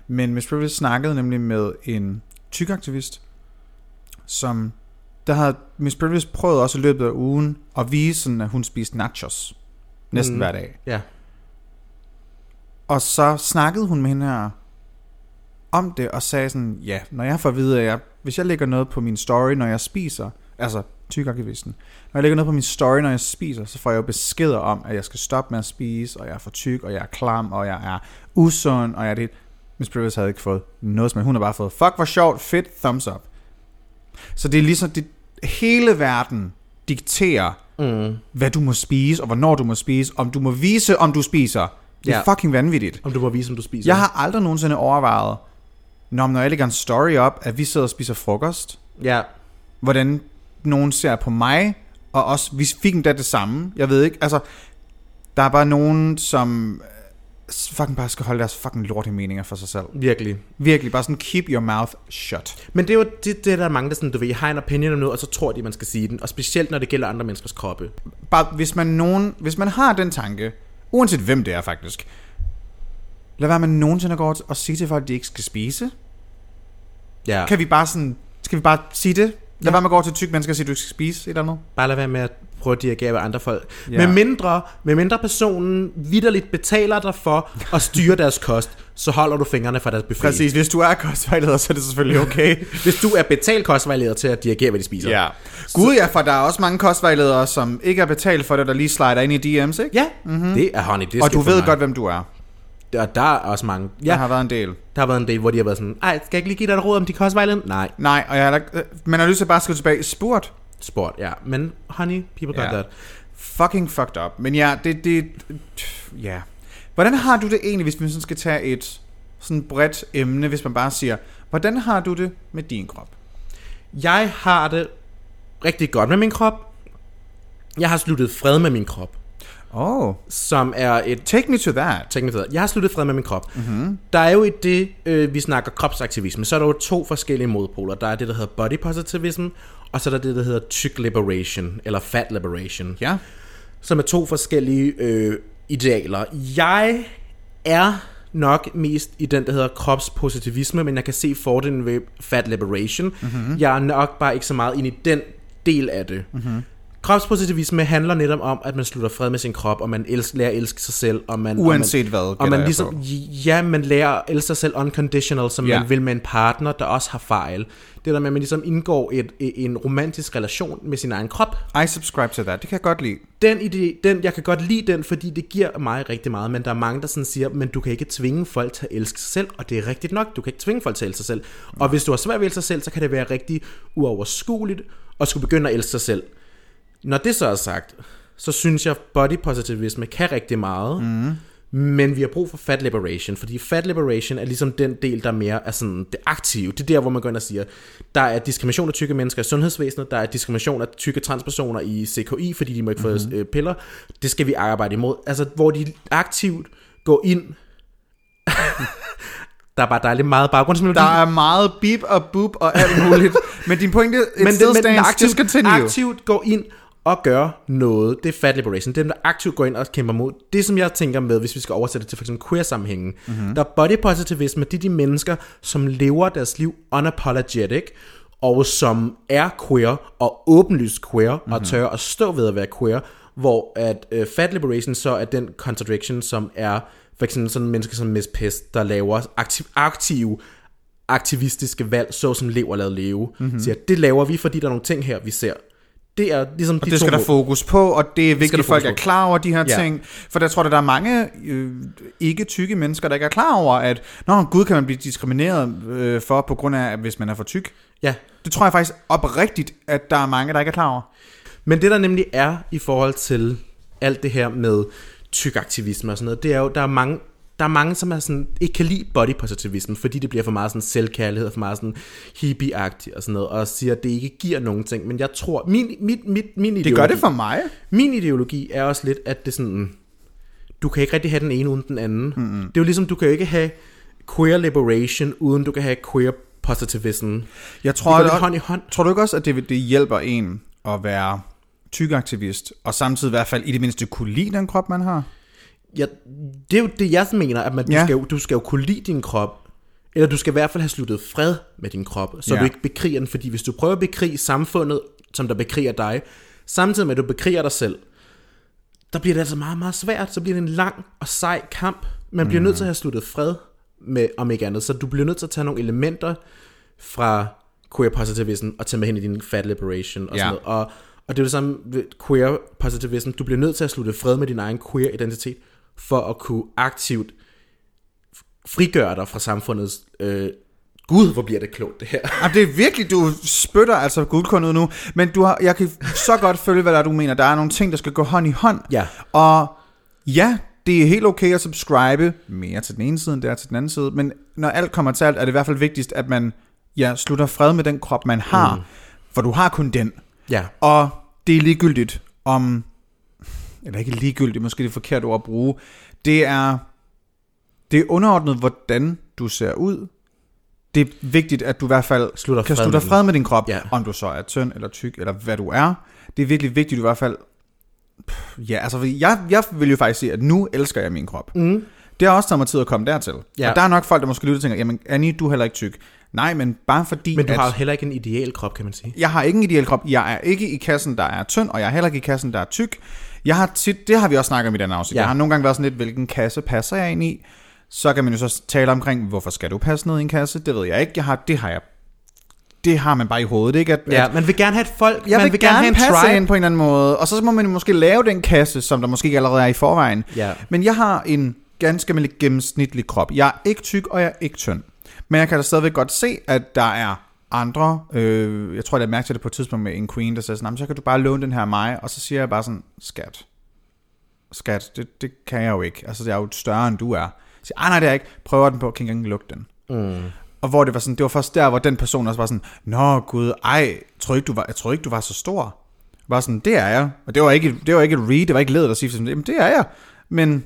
Men Miss Privilege snakkede nemlig med en tykaktivist, som der havde Miss Privilege prøvet også i løbet af ugen at vise, sådan, at hun spiste nachos næsten mm. hver dag. Ja. Og så snakkede hun med hende her om det, og sagde sådan, ja, når jeg får at vide, at jeg, hvis jeg lægger noget på min story, når jeg spiser, altså tykaktivisten, når jeg lægger noget på min story, når jeg spiser, så får jeg jo beskeder om, at jeg skal stoppe med at spise, og jeg er for tyk, og jeg er klam, og jeg er usund, og jeg er det. Miss Privilege havde ikke fået noget som Hun har bare fået, fuck hvor sjovt, fedt, thumbs up. Så det er ligesom, det, hele verden dikterer, mm. hvad du må spise, og hvornår du må spise, om du må vise, om du spiser. Det er Ja. fucking vanvittigt. Om du må vise, om du spiser. Jeg har aldrig nogensinde overvejet, når, når jeg lægger en story op, at vi sidder og spiser frokost, Ja. hvordan nogen ser på mig, og også, vi fik endda det samme. Jeg ved ikke, altså, der er bare nogen, som fucking bare skal holde deres fucking lorte meninger for sig selv. Virkelig. Virkelig, bare sådan keep your mouth shut. Men det er jo det, det der er mange, der sådan, du ved, har en opinion om noget, og så tror de, man skal sige den. Og specielt, når det gælder andre menneskers kroppe. Bare, hvis man, nogen, hvis man har den tanke, uanset hvem det er faktisk, lad være med nogensinde at gå og sige til folk, at de ikke skal spise. Ja. Kan vi bare sådan, skal vi bare sige det? Lad være med at gå til tyk mennesker og sige, at du ikke skal spise et eller andet. Bare lad være med at prøve at dirigere ved andre folk. Ja. Med, mindre, med mindre personen vidderligt betaler dig for at styre deres kost, så holder du fingrene fra deres buffet. Præcis, hvis du er kostvejleder, så er det selvfølgelig okay. Hvis du er betalt kostvejleder til at dirigere, hvad de spiser. ja. Gud ja, for der er også mange kostvejledere, som ikke er betalt for det, der lige slider ind i DM's, ikke? Ja, mm-hmm. det er honey. Det Og du ved mig. godt, hvem du er. Og der er også mange. Ja. Der har været en del. der har været en del, hvor de har været sådan, ej, skal jeg ikke lige give dig et råd om de kostvejleder? Nej, Nej, og jeg har øh, man har lyst til at bare skrive tilbage, spurgt. Sport, ja. Men honey, people got Ja. that. Fucking fucked up. Men ja, det, det, ja. Hvordan har du det egentlig, hvis vi sådan skal tage et sådan bredt emne, hvis man bare siger, hvordan har du det med din krop? Jeg har det rigtig godt med min krop. Jeg har sluttet fred med min krop, Oh, som er et take me to that. teknisk Jeg har sluttet fred med min krop. Mm-hmm. Der er jo i det, øh, vi snakker kropsaktivisme, så er der jo to forskellige modpoler. Der er det, der hedder body positivism, og så er der det, der hedder tyk liberation, eller fat liberation, Ja. som er to forskellige øh, idealer. Jeg er nok mest i den, der hedder kropspositivisme, men jeg kan se fordelen ved fat liberation. Mm-hmm. Jeg er nok bare ikke så meget ind i den del af det. Mm-hmm. Kropspositivisme handler netop om, at man slutter fred med sin krop, og man elsker, lærer at elske sig selv. Og man, Uanset og hvad, man, gætter Og man ligesom, ja, man lærer at elske sig selv unconditional, som Ja. man vil med en partner, der også har fejl. Det der med, at man ligesom indgår et, i en romantisk relation med sin egen krop. I subscribe to that. Det kan jeg godt lide. Den idé, den, jeg kan godt lide den, fordi det giver mig rigtig meget, men der er mange, der sådan siger, men du kan ikke tvinge folk til at elske sig selv, og det er rigtigt nok, du kan ikke tvinge folk til at elske sig selv. Og hvis du har svært ved at elske sig selv, så kan det være rigtig uoverskueligt at skulle begynde at elske sig selv. Når det så er sagt, så synes jeg, body positivisme kan rigtig meget, mm. men vi har brug for fat liberation, fordi fat liberation er ligesom den del, der mere er sådan det aktive. Det er der, hvor man går ind og siger, der er diskrimination af tykke mennesker i sundhedsvæsenet, der er diskrimination af tykke transpersoner i CKI, fordi de må ikke få mm-hmm. piller. Det skal vi arbejde imod. Altså, hvor de aktivt går ind... der er bare dejligt meget baggrundsmelodi. Der er meget beep og boop og alt muligt. men din pointe, it men, still men stands. aktivt, Just continue. aktivt går ind og gør noget. Det er fat liberation. Dem, der aktivt går ind og kæmper mod. Det, som jeg tænker med, hvis vi skal oversætte det til for eksempel queer-sammenhængen. Mm-hmm. Der er body positivisme. Det er de mennesker, som lever deres liv unapologetic, og som er queer, og åbenlyst queer, mm-hmm. og tør at stå ved at være queer, hvor at uh, fat liberation så er den contradiction, som er for eksempel sådan mennesker som Miss Pest, der laver aktiv, aktive aktivistiske valg, såsom lev og lad leve, mm-hmm. siger, det laver vi, fordi der er nogle ting her, vi ser. Det er ligesom Og de det skal der fokus på, og det er vigtigt, at folk er klar over de her Ja. ting. For der tror jeg, der er mange øh, ikke tykke mennesker, der ikke er klar over, at Nå, gud kan man blive diskrimineret øh, for, på grund af, hvis man er for tyk. Ja, Det tror jeg faktisk oprigtigt, at der er mange, der ikke er klar over. men det der nemlig er i forhold til alt det her med tyk aktivisme og sådan noget, det er jo, der er mange, der er mange, som er sådan, ikke kan lide body positivisme, fordi det bliver for meget sådan selvkærlighed, for meget sådan hippie-agtigt og sådan noget, og siger, at det ikke giver nogen ting. Men jeg tror, min, mit, min Det ideologi, gør det for mig. Min ideologi er også lidt, at det sådan, du kan ikke rigtig have den ene uden den anden. Mm-hmm. Det er jo ligesom, du kan jo ikke have queer liberation, uden du kan have queer positivism. Jeg tror, går det, hånd i hånd. tror du ikke også, at det, det hjælper en at være tykaktivist, og samtidig i hvert fald i det mindste kunne lide den krop, man har? Ja, det er jo det, jeg mener, at man, du, Ja. skal jo, du skal jo kunne lide din krop, eller du skal i hvert fald have sluttet fred med din krop, så Ja. du ikke bekriger den, fordi hvis du prøver at bekrige samfundet, som der bekriger dig, samtidig med at du bekriger dig selv, der bliver det altså meget, meget svært, så bliver det en lang og sej kamp. Man bliver nødt til at have sluttet fred med, om ikke andet, så du bliver nødt til at tage nogle elementer fra queer positivism og tage med hen i din fat liberation og Ja. sådan noget. Og, og det er det samme ved queer positivism. Du bliver nødt til at slutte fred med din egen queer identitet, for at kunne aktivt frigøre dig fra samfundets... Øh, Gud, hvor bliver det klogt, det her. Jamen, det er virkelig, du spytter altså guldkorn ud nu, men du har, jeg kan så godt følge, hvad der er, du mener. Der er nogle ting, der skal gå hånd i hånd. Ja. Og ja, det er helt okay at subscribe mere til den ene side, end det er til den anden side, men når alt kommer til alt, er det i hvert fald vigtigst, at man ja, slutter fred med den krop, man har, mm. for du har kun den. Ja. Og det er ligegyldigt om, eller ikke ligegyldigt, måske det er forkert ord at bruge, det er, det er underordnet, hvordan du ser ud. Det er vigtigt, at du i hvert fald Slutter kan fred slutte fred med din krop, Ja. om du så er tynd eller tyk, eller hvad du er. Det er virkelig vigtigt, at du i hvert fald... Ja, altså, jeg, jeg vil jo faktisk sige, at nu elsker jeg min krop. Mm. Det har også taget mig tid at komme dertil. Ja. Og der er nok folk, der måske lytter og tænker, jamen Annie, du er heller ikke tyk. Nej, men bare fordi, Men du at... har jo heller ikke en ideal krop, kan man sige. Jeg har ikke en ideel krop. Jeg er ikke i kassen, der er tynd, og jeg er heller ikke i kassen, der er tyk. Jeg har tit, det har vi også snakket om i den afsnit. Ja. Jeg har nogle gange været sådan lidt, hvilken kasse passer jeg ind i? Så kan man jo så tale omkring, hvorfor skal du passe ned i en kasse? Det ved jeg ikke. Jeg har, det har jeg det har man bare i hovedet, ikke? At, Ja, at man vil gerne have et folk, jeg man vil, vil gerne have en passe tribe. ind på en eller anden måde, og så må man måske lave den kasse, som der måske ikke allerede er i forvejen. Ja. Men jeg har en ganske almindelig gennemsnitlig krop. Jeg er ikke tyk, og jeg er ikke tynd. Men jeg kan da stadigvæk godt se, at der er andre, øh, jeg tror, jeg mærkte det på et tidspunkt med en queen, der sagde sådan, "Nå, men så kan du bare låne den her af mig, og så siger jeg bare sådan, skat, skat, det, det kan jeg jo ikke. Altså, jeg er jo større, end du er. Så siger, "Ej, nej, det er jeg ikke. Prøver den på, kan ikke engang lukke den. Mm. Og hvor det var sådan, det var først der, hvor den person også var sådan, Nå gud, ej, tror ikke, du var, jeg tror ikke, du var så stor. Var sådan, det er jeg. Og det var ikke, det var ikke et read, det var ikke ledet at sige sådan, jamen det er jeg. Men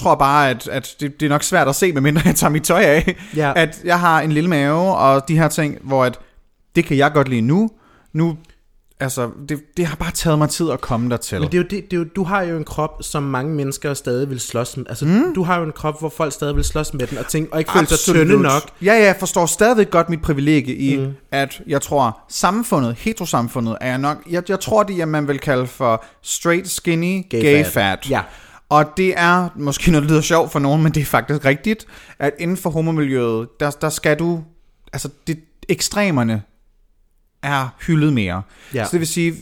tror bare, at, at det, det er nok svært at se, medmindre jeg tager mit tøj af. Ja. At jeg har en lille mave, og de her ting, hvor at, det kan jeg godt lide nu. Nu, altså, det, det har bare taget mig tid at komme dertil. Men det er jo det, det er jo, du har jo en krop, som mange mennesker stadig vil slås med. Altså, mm. du har jo en krop, hvor folk stadig vil slås med den, og, tænke, og ikke føle sig tynde nok. Ja, ja, jeg forstår stadigvæk godt mit privilegie i, mm. at jeg tror, samfundet, heterosamfundet, er jeg nok, jeg, jeg tror det, er, man vil kalde for straight, skinny, gay, Gay gay fat. fat. Ja. Og det er måske noget, der lyder sjovt for nogen, men det er faktisk rigtigt, at inden for homomiljøet, der, der skal du, altså det, ekstremerne er hyldet mere. Ja. Så det vil sige,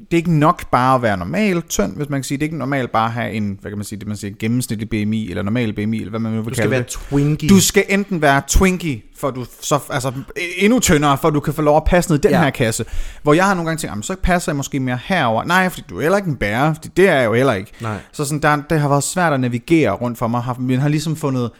det er ikke nok bare at være normal tynd, hvis man kan sige, det er ikke normalt bare at have en, hvad kan man sige, det man siger, gennemsnitlig BMI, eller normal BMI, eller hvad man nu vil Du skal kalde være det. twinkie. Du skal enten være Twinkie, for du så, altså endnu tyndere, for du kan få lov at passe ned i den Ja. her kasse. Hvor jeg har nogle gange tænkt, "Jamen, så passer jeg måske mere herover. Nej, fordi du er heller ikke en bærer, fordi det er jeg jo heller ikke. Nej. Så sådan, der, det har været svært at navigere rundt for mig. Men har ligesom fundet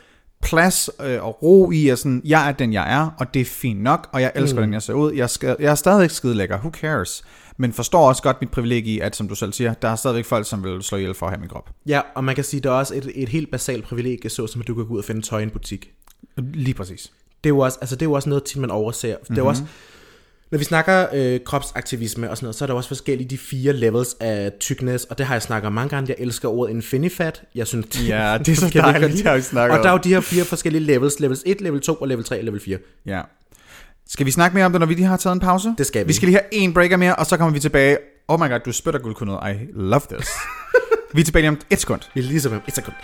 plads øh, og ro i, at sådan, jeg er den, jeg er, og det er fint nok, og jeg elsker mm. den, jeg ser ud. Jeg, skal, jeg er stadigvæk skide lækker, who cares? Men forstår også godt mit privilegie i, at som du selv siger, der er stadigvæk folk, som vil slå ihjel for at have min krop. Ja, og man kan sige, der er også et, et helt basalt privilegie, såsom at du kan gå ud og finde tøj i en butik. Lige præcis. Det er jo også, altså det er jo også noget, tit man overser. Mm-hmm. Det er jo også, når vi snakker øh, kropsaktivisme og sådan noget, så er der også forskellige de fire levels af tykkness, og det har jeg snakket om mange gange. Jeg elsker ordet infinifat. Jeg synes, Ja, det er så dejligt, det har vi snakket Og der er jo de her fire forskellige levels. Levels 1, level 2 og level 3 og level 4. Ja. Skal vi snakke mere om det, når vi lige har taget en pause? Det skal vi. Vi skal lige have en breaker mere, og så kommer vi tilbage. Oh my god, du spytter guldkundet. I love this. vi er tilbage lige om et sekund. Vi er ligesom et sekund.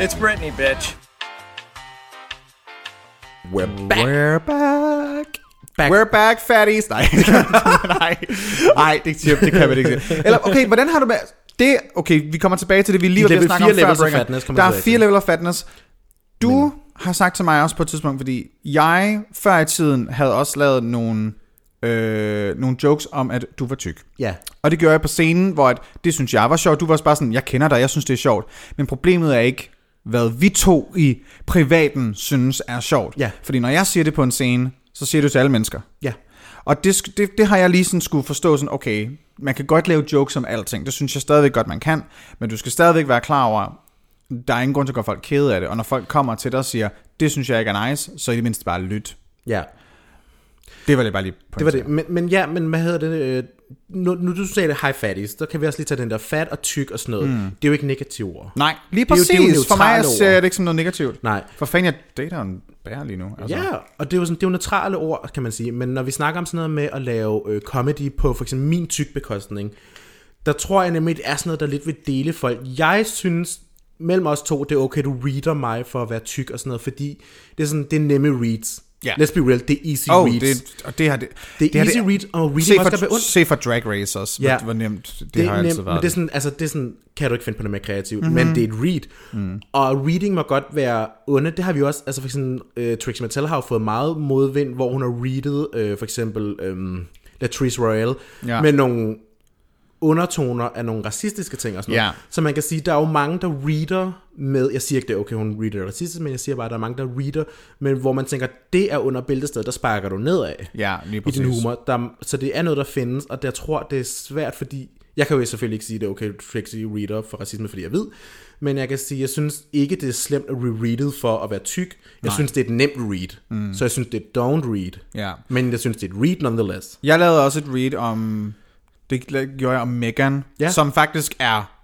It's Britney, bitch. We're back. We're back. Back. We're back, fatties. Nej, nej, nej, det, siger, det kan man ikke sige. Eller, okay, hvordan har du med... Det, okay, vi kommer tilbage til det, vi lige var ved at snakke om før, Breaker. fatness Der er fire level of fatness. Du Men. har sagt til mig også på et tidspunkt, fordi jeg før i tiden havde også lavet nogle, øh, nogle jokes om, at du var tyk. Ja. Og det gjorde jeg på scenen, hvor at, det synes jeg var sjovt. Du var også bare sådan, jeg kender dig, jeg synes det er sjovt. Men problemet er ikke, hvad vi to i privaten synes er sjovt. Ja. Fordi når jeg siger det på en scene, så siger du til alle mennesker. Ja. Og det, det, det har jeg lige sådan skulle forstå sådan, okay, man kan godt lave jokes om alting. Det synes jeg stadigvæk godt, man kan. Men du skal stadigvæk være klar over, der er ingen grund til at gøre folk kede af det. Og når folk kommer til dig og siger, det synes jeg ikke er nice, så i det mindste bare lyt. Ja. Det var det bare lige Det var det. Men, men ja, men hvad hedder det? Nu, nu du sagde det high fatties, så kan vi også lige tage den der fat og tyk og sådan noget. Mm. Det er jo ikke negative ord. Nej, lige Det er jo- præcis. det er jo For mig ser jeg det ikke som noget negativt. Nej. For fanden, jeg dater en bærer lige nu. Altså. Ja, og det er jo, sådan, det er jo neutrale ord, kan man sige. Men når vi snakker om sådan noget med at lave øh, comedy på for eksempel min tyk bekostning, der tror jeg nemlig, det er sådan noget, der lidt vil dele folk. Jeg synes, mellem os to, det er okay, du reader mig for at være tyk og sådan noget, fordi det er sådan, det er nemme reads. Ja. Let's be real, det er easy Oh, reads. det, og det har det, Det er har easy read, og reading se også for, ondt. se for Drag Race også, ja. Hvor nemt det, det det har er altid nemt, været. men det er sådan, altså det er sådan, kan du ikke finde på noget mere kreativt, Mhm. mm-hmm. men det er et read. Mm. Og reading må godt være onde, det har vi også, altså for eksempel, uh, Trixie Mattel har jo fået meget modvind, hvor hun har readet uh, for eksempel um, Latrice Royale, ja. med nogle undertoner af nogle racistiske ting og sådan noget. Så man kan sige, der er jo mange, der reader med, jeg siger ikke det, okay, hun reader racistisk, men jeg siger bare, at der er mange, der reader, men hvor man tænker, det er under bæltestedet, der sparker du nedad Ja, lige i din humor. Der, så det er noget, der findes, og jeg tror, det er svært, fordi... Jeg kan jo selvfølgelig ikke sige, det er okay, Trixie reader for racisme, fordi jeg ved. Men jeg kan sige, jeg synes ikke, det er slemt at re-readet for at være tyk. Jeg Nej. synes, det er et nemt read. Mm. Så jeg synes, det er don't read. Ja. Men jeg synes, det er et read nonetheless. Jeg lavede også et read om, det gjorde jeg om Megan, Ja. som faktisk er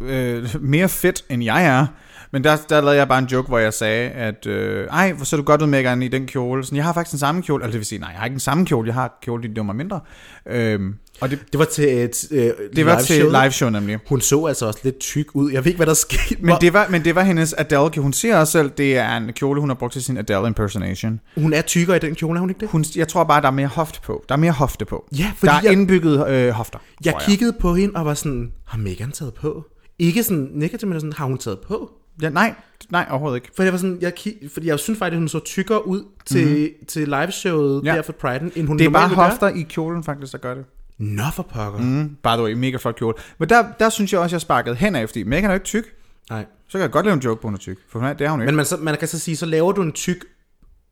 øh, mere fedt, end jeg er. Men der, der lavede jeg bare en joke, hvor jeg sagde, at øh, ej, hvor ser du godt ud, Megan, i den kjole. Sådan, jeg har faktisk den samme kjole. Altså det vil sige, nej, jeg har ikke den samme kjole, jeg har kjole, det var mig mindre. Øhm, og det, Det var til et øh, det var til live show nemlig. Hun så altså også lidt tyk ud. Jeg ved ikke, hvad der skete. Men det, var, men det var hendes Adele, hun siger også selv, det er en kjole, hun har brugt til sin Adele impersonation. Hun er tykkere i den kjole, er hun ikke det? Hun, jeg tror bare, der er mere hofte på. Der er mere hofte på. Ja, fordi der er jeg- indbygget øh, hofter. Jeg tror kiggede på hende og var sådan, har Megan taget på? Ikke sådan negativt, men sådan, har hun taget på? Ja, nej, nej, overhovedet ikke. For jeg var sådan, jeg, fordi jeg synes faktisk, at hun så tykkere ud til, mm-hmm. til liveshowet. Ja. der for Pride'en, end hun Det er bare vil gøre. hofter i kjolen faktisk, der gør det. Nå for pokker. Mm. By the way, mega flot kjole. Men der, der synes jeg også, jeg sparkede hen af, fordi Megan er jo ikke tyk. Nej. Så kan jeg godt lave en joke på, hun er tyk. For mig, det er hun ikke. Men man, så, man kan så sige, så laver du en tyk,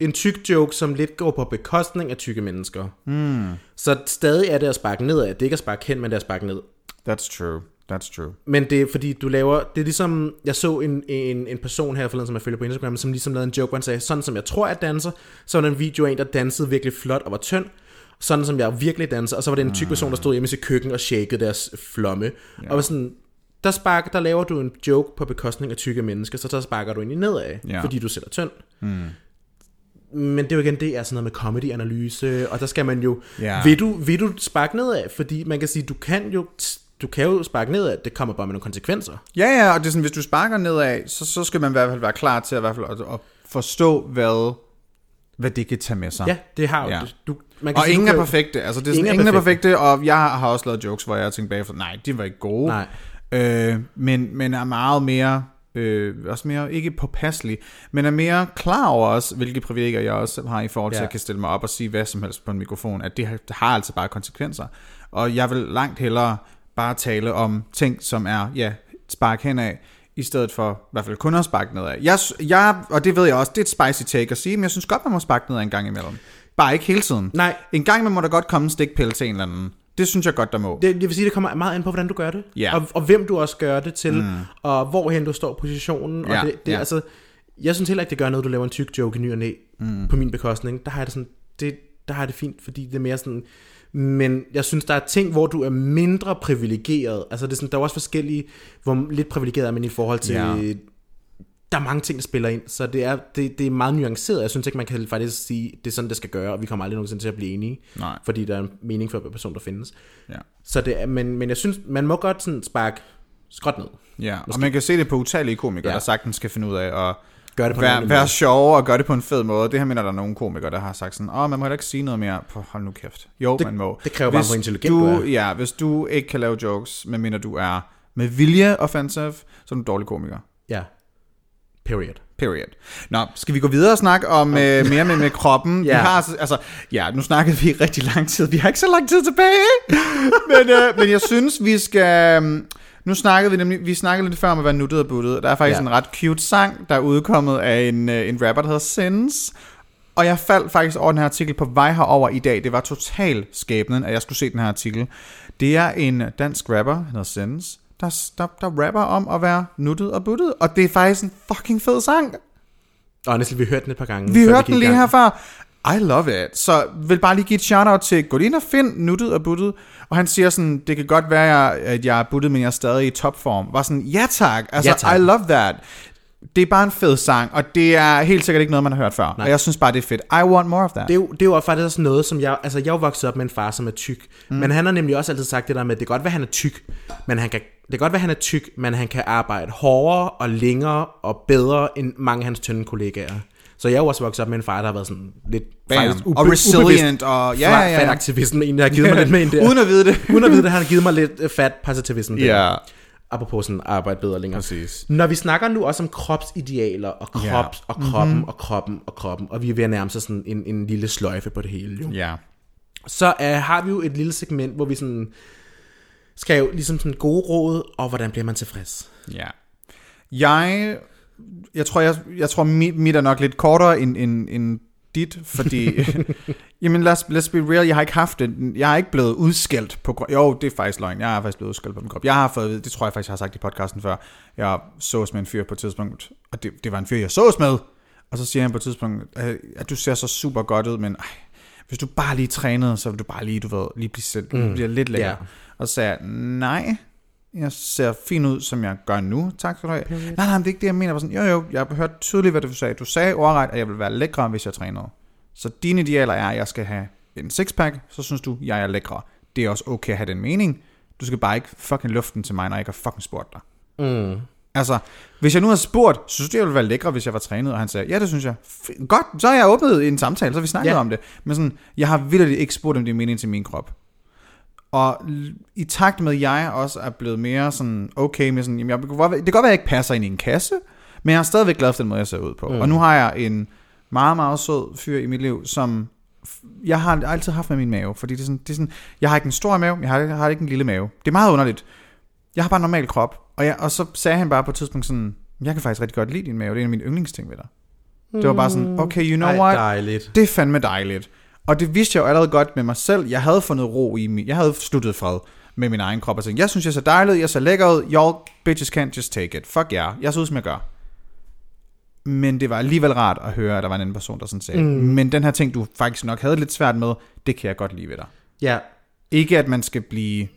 en tyk joke, som lidt går på bekostning af tykke mennesker. Mm. Så stadig er det at sparke nedad. Det er ikke at sparke hen, men det er at sparke ned. That's true. That's true. Men det er fordi, du laver... Det er ligesom... Jeg så en, en, en person her forleden, som jeg følger på Instagram, som ligesom lavede en joke, hvor han sagde, sådan som jeg tror, jeg danser, så var der en video af en, der dansede virkelig flot og var tynd, sådan som jeg virkelig danser, og så var det en tyk person, der stod hjemme i sit køkken og shakede deres flomme. Ja. Og var sådan, der, sparker, der laver du en joke på bekostning af tykke mennesker, så der sparker du ind i nedad, Ja. fordi du sætter tynd. Men det er jo igen, det er sådan noget med comedy-analyse, og der skal man jo, Ja. vil, du, vil du sparke nedad? Fordi man kan sige, du kan jo, du kan jo sparke nedad, det kommer bare med nogle konsekvenser. Ja, ja, og det er sådan, hvis du sparker nedad, så, så skal man i hvert fald være klar til at, i hvert fald, at, at forstå, hvad, hvad det kan tage med sig. Ja, det har jo, ja. du, man kan Og sige, ingen er kan jo- perfekte. Altså, det er sådan, Ingen ingen, er er perfekte. perfekte, og jeg har også lavet jokes, hvor jeg har tænkt bagefter, nej, de var ikke gode. Nej. Øh, men, men er meget mere, øh, også mere, ikke påpasselig, men er mere klar over også, hvilke privilegier jeg også har i forhold til, Ja. at jeg kan stille mig op og sige hvad som helst på en mikrofon, at det har, det har altså bare konsekvenser. Og jeg vil langt hellere bare tale om ting, som er, ja, spark henad, i stedet for i hvert fald kun at sparke nedad. Jeg, jeg, og det ved jeg også, det er et spicy take at sige, men jeg synes godt, man må sparke nedad en gang imellem. Bare ikke hele tiden. Nej. En gang imellem må der godt komme en stikpille til en eller anden. Det synes jeg godt, der må. Det, jeg vil sige, det kommer meget an på, hvordan du gør det. Ja. Og, og hvem du også gør det til, mm. og hvorhen du står positionen. Ja, Og det, det, ja. altså, jeg synes heller ikke, det gør noget, du laver en tyk joke i ny og næ, mm. på min bekostning. Der har jeg det sådan, det, der har jeg det fint, fordi det er mere sådan... Men jeg synes, der er ting, hvor du er mindre privilegeret. Altså, det er sådan, der er også forskellige, hvor lidt privilegeret er man i forhold til... Ja. Der er mange ting, der spiller ind, så det er, det, det er meget nuanceret. Jeg synes ikke, man kan faktisk sige, det er sådan, det skal gøre, og vi kommer aldrig nogensinde til at blive enige. Nej. Fordi der er en mening for hver person, der findes. Ja. Så det er, men, men jeg synes, man må godt sådan sparke skråt ned. Ja, og man kan se det på utallige komikere, ja. Der sagtens skal finde ud af at Gør det på en være, sjove og gøre det på en fed måde. Det her mener der er nogle komikere, der har sagt sådan, åh, man må heller ikke sige noget mere. På, hold nu kæft. Jo, Det- man må. det kræver bare, hvor intelligent du, du er. Ja, hvis du ikke kan lave jokes, medmindre du er med vilje offensive, så er du en dårlig komiker. Ja. Period. Period. Nå, skal vi gå videre og snakke om øh, mere med, med kroppen? Ja. Vi har, altså- altså, ja, nu snakkede vi rigtig lang tid. Vi har ikke så lang tid tilbage. men, øh, men jeg synes, vi skal... øhm, Nu snakkede vi nemlig, vi snakkede lidt før om at være nuttet og buttet, der er faktisk Ja. ja. en ret cute sang, der er udkommet af en, øh, en rapper, der hedder Sins. Og jeg faldt faktisk over den her artikel på vej herover i dag. Det var total skæbnen, at jeg skulle se den her artikel. Det er en dansk rapper, han hedder Sins, der, der, der rapper om at være nuttet og buttet. Og det er faktisk en fucking fed sang. Honestly, vi hørte den et par gange. Vi hørte gik den lige herfra. I love it. Så vil bare lige give et shout-out til, gå ind og find nuttet og buttet. Og han siger sådan, det kan godt være, at jeg er buttet, men jeg er stadig i topform. Var sådan, ja tak. Altså, Ja, tak. I love that. Det er bare en fed sang, og det er helt sikkert ikke noget, man har hørt før. Nej. Og jeg synes bare, det er fedt. I want more of that. Det er, jo, det er jo faktisk også noget, som jeg... Altså, jeg er vokset op med en far, som er tyk. Mm. Men han har nemlig også altid sagt det der med, at det kan godt være, at han er tyk, men han kan, kan godt være, at han er tyk, men han kan arbejde hårdere og længere og bedre end mange af hans tynde kollegaer. Så jeg er jo også vokset op med en far, der har været sådan lidt Bam. faktisk Og resilient, og- ja, ja, ja. Fat aktivisme, egentlig har givet mig lidt med ind der. Uden at vide det. Uden at vide det, han har givet mig lidt øh, fat positivisme der. Ja. Apropos sådan arbejde bedre længere. Præcis. Når vi snakker nu også om kropsidealer, og krops, Ja. og kroppen, mm-hmm. og kroppen, og kroppen, og vi er ved at nærme sig sådan en, en lille sløjfe på det hele, jo. Ja. så uh, har vi jo et lille segment, hvor vi sådan skal jo ligesom sådan gode råd, og hvordan bliver man tilfreds. Ja. Jeg, jeg tror, jeg, jeg tror mit, mit er nok lidt kortere end, end, end dit, fordi, jamen let's, let's be real, jeg har ikke haft det, jeg har ikke blevet udskældt på krop. Jo, det er faktisk løgn, jeg har faktisk blevet udskældt på min krop. Jeg har fået, det tror jeg faktisk, jeg har sagt i podcasten før, jeg sås med en fyr på et tidspunkt, og det, det var en fyr, jeg sås med, og så siger han på et tidspunkt, at, at du ser så super godt ud, men ej, hvis du bare lige trænede, så vil du bare lige, du ved, lige blive, selv, mm. bliver lidt lækker. Ja. Og så sagde jeg, nej, jeg ser fin ud, som jeg gør nu. Tak skal du have. Nej, nej, det er ikke det, jeg mener. Jeg var sådan, jo, jo, jeg har hørt tydeligt, hvad du sagde. Du sagde ordret, at jeg vil være lækre, hvis jeg trænede. Så dine idealer er, at jeg skal have en sixpack, så synes du, jeg er lækre. Det er også okay at have den mening. Du skal bare ikke fucking luften til mig, når jeg ikke har fucking spurgt dig. Mm. Altså, hvis jeg nu har spurgt, synes du, jeg ville være lækre, hvis jeg var trænet? Og han sagde, ja, det synes jeg. F- Godt, så har jeg åbnet en samtale, så har vi snakket Ja. om det. Men sådan, jeg har vildt ikke spurgt, om det er mening til min krop. Og i takt med, at jeg også er blevet mere sådan okay med sådan, jamen jeg, det, kan godt være, at jeg ikke passer ind i en kasse, men jeg er stadigvæk glad for den måde, jeg ser ud på. Mm. Og nu har jeg en meget, meget sød fyr i mit liv, som jeg har altid haft med min mave, fordi det er sådan, det er sådan jeg har ikke en stor mave, jeg har, jeg har ikke en lille mave. Det er meget underligt. Jeg har bare en normal krop, og, jeg, og så sagde han bare på et tidspunkt sådan, jeg kan faktisk rigtig godt lide din mave, det er en af mine yndlingsting ved dig. Det var bare sådan, okay, you know Ej, what? dejligt. Det er fandme dejligt. Og det vidste jeg jo allerede godt med mig selv. Jeg havde fundet ro i mig. Jeg havde sluttet fred med min egen krop og tænkt, jeg synes, jeg ser dejlig ud, jeg ser lækker ud, y'all bitches can't just take it. Fuck jer, yeah. jeg ser ud, som jeg gør. Men det var alligevel rart at høre, at der var en anden person, der sådan sagde, mm. men den her ting, du faktisk nok havde lidt svært med, det kan jeg godt lide ved dig. Ja, Ikke at man skal blive,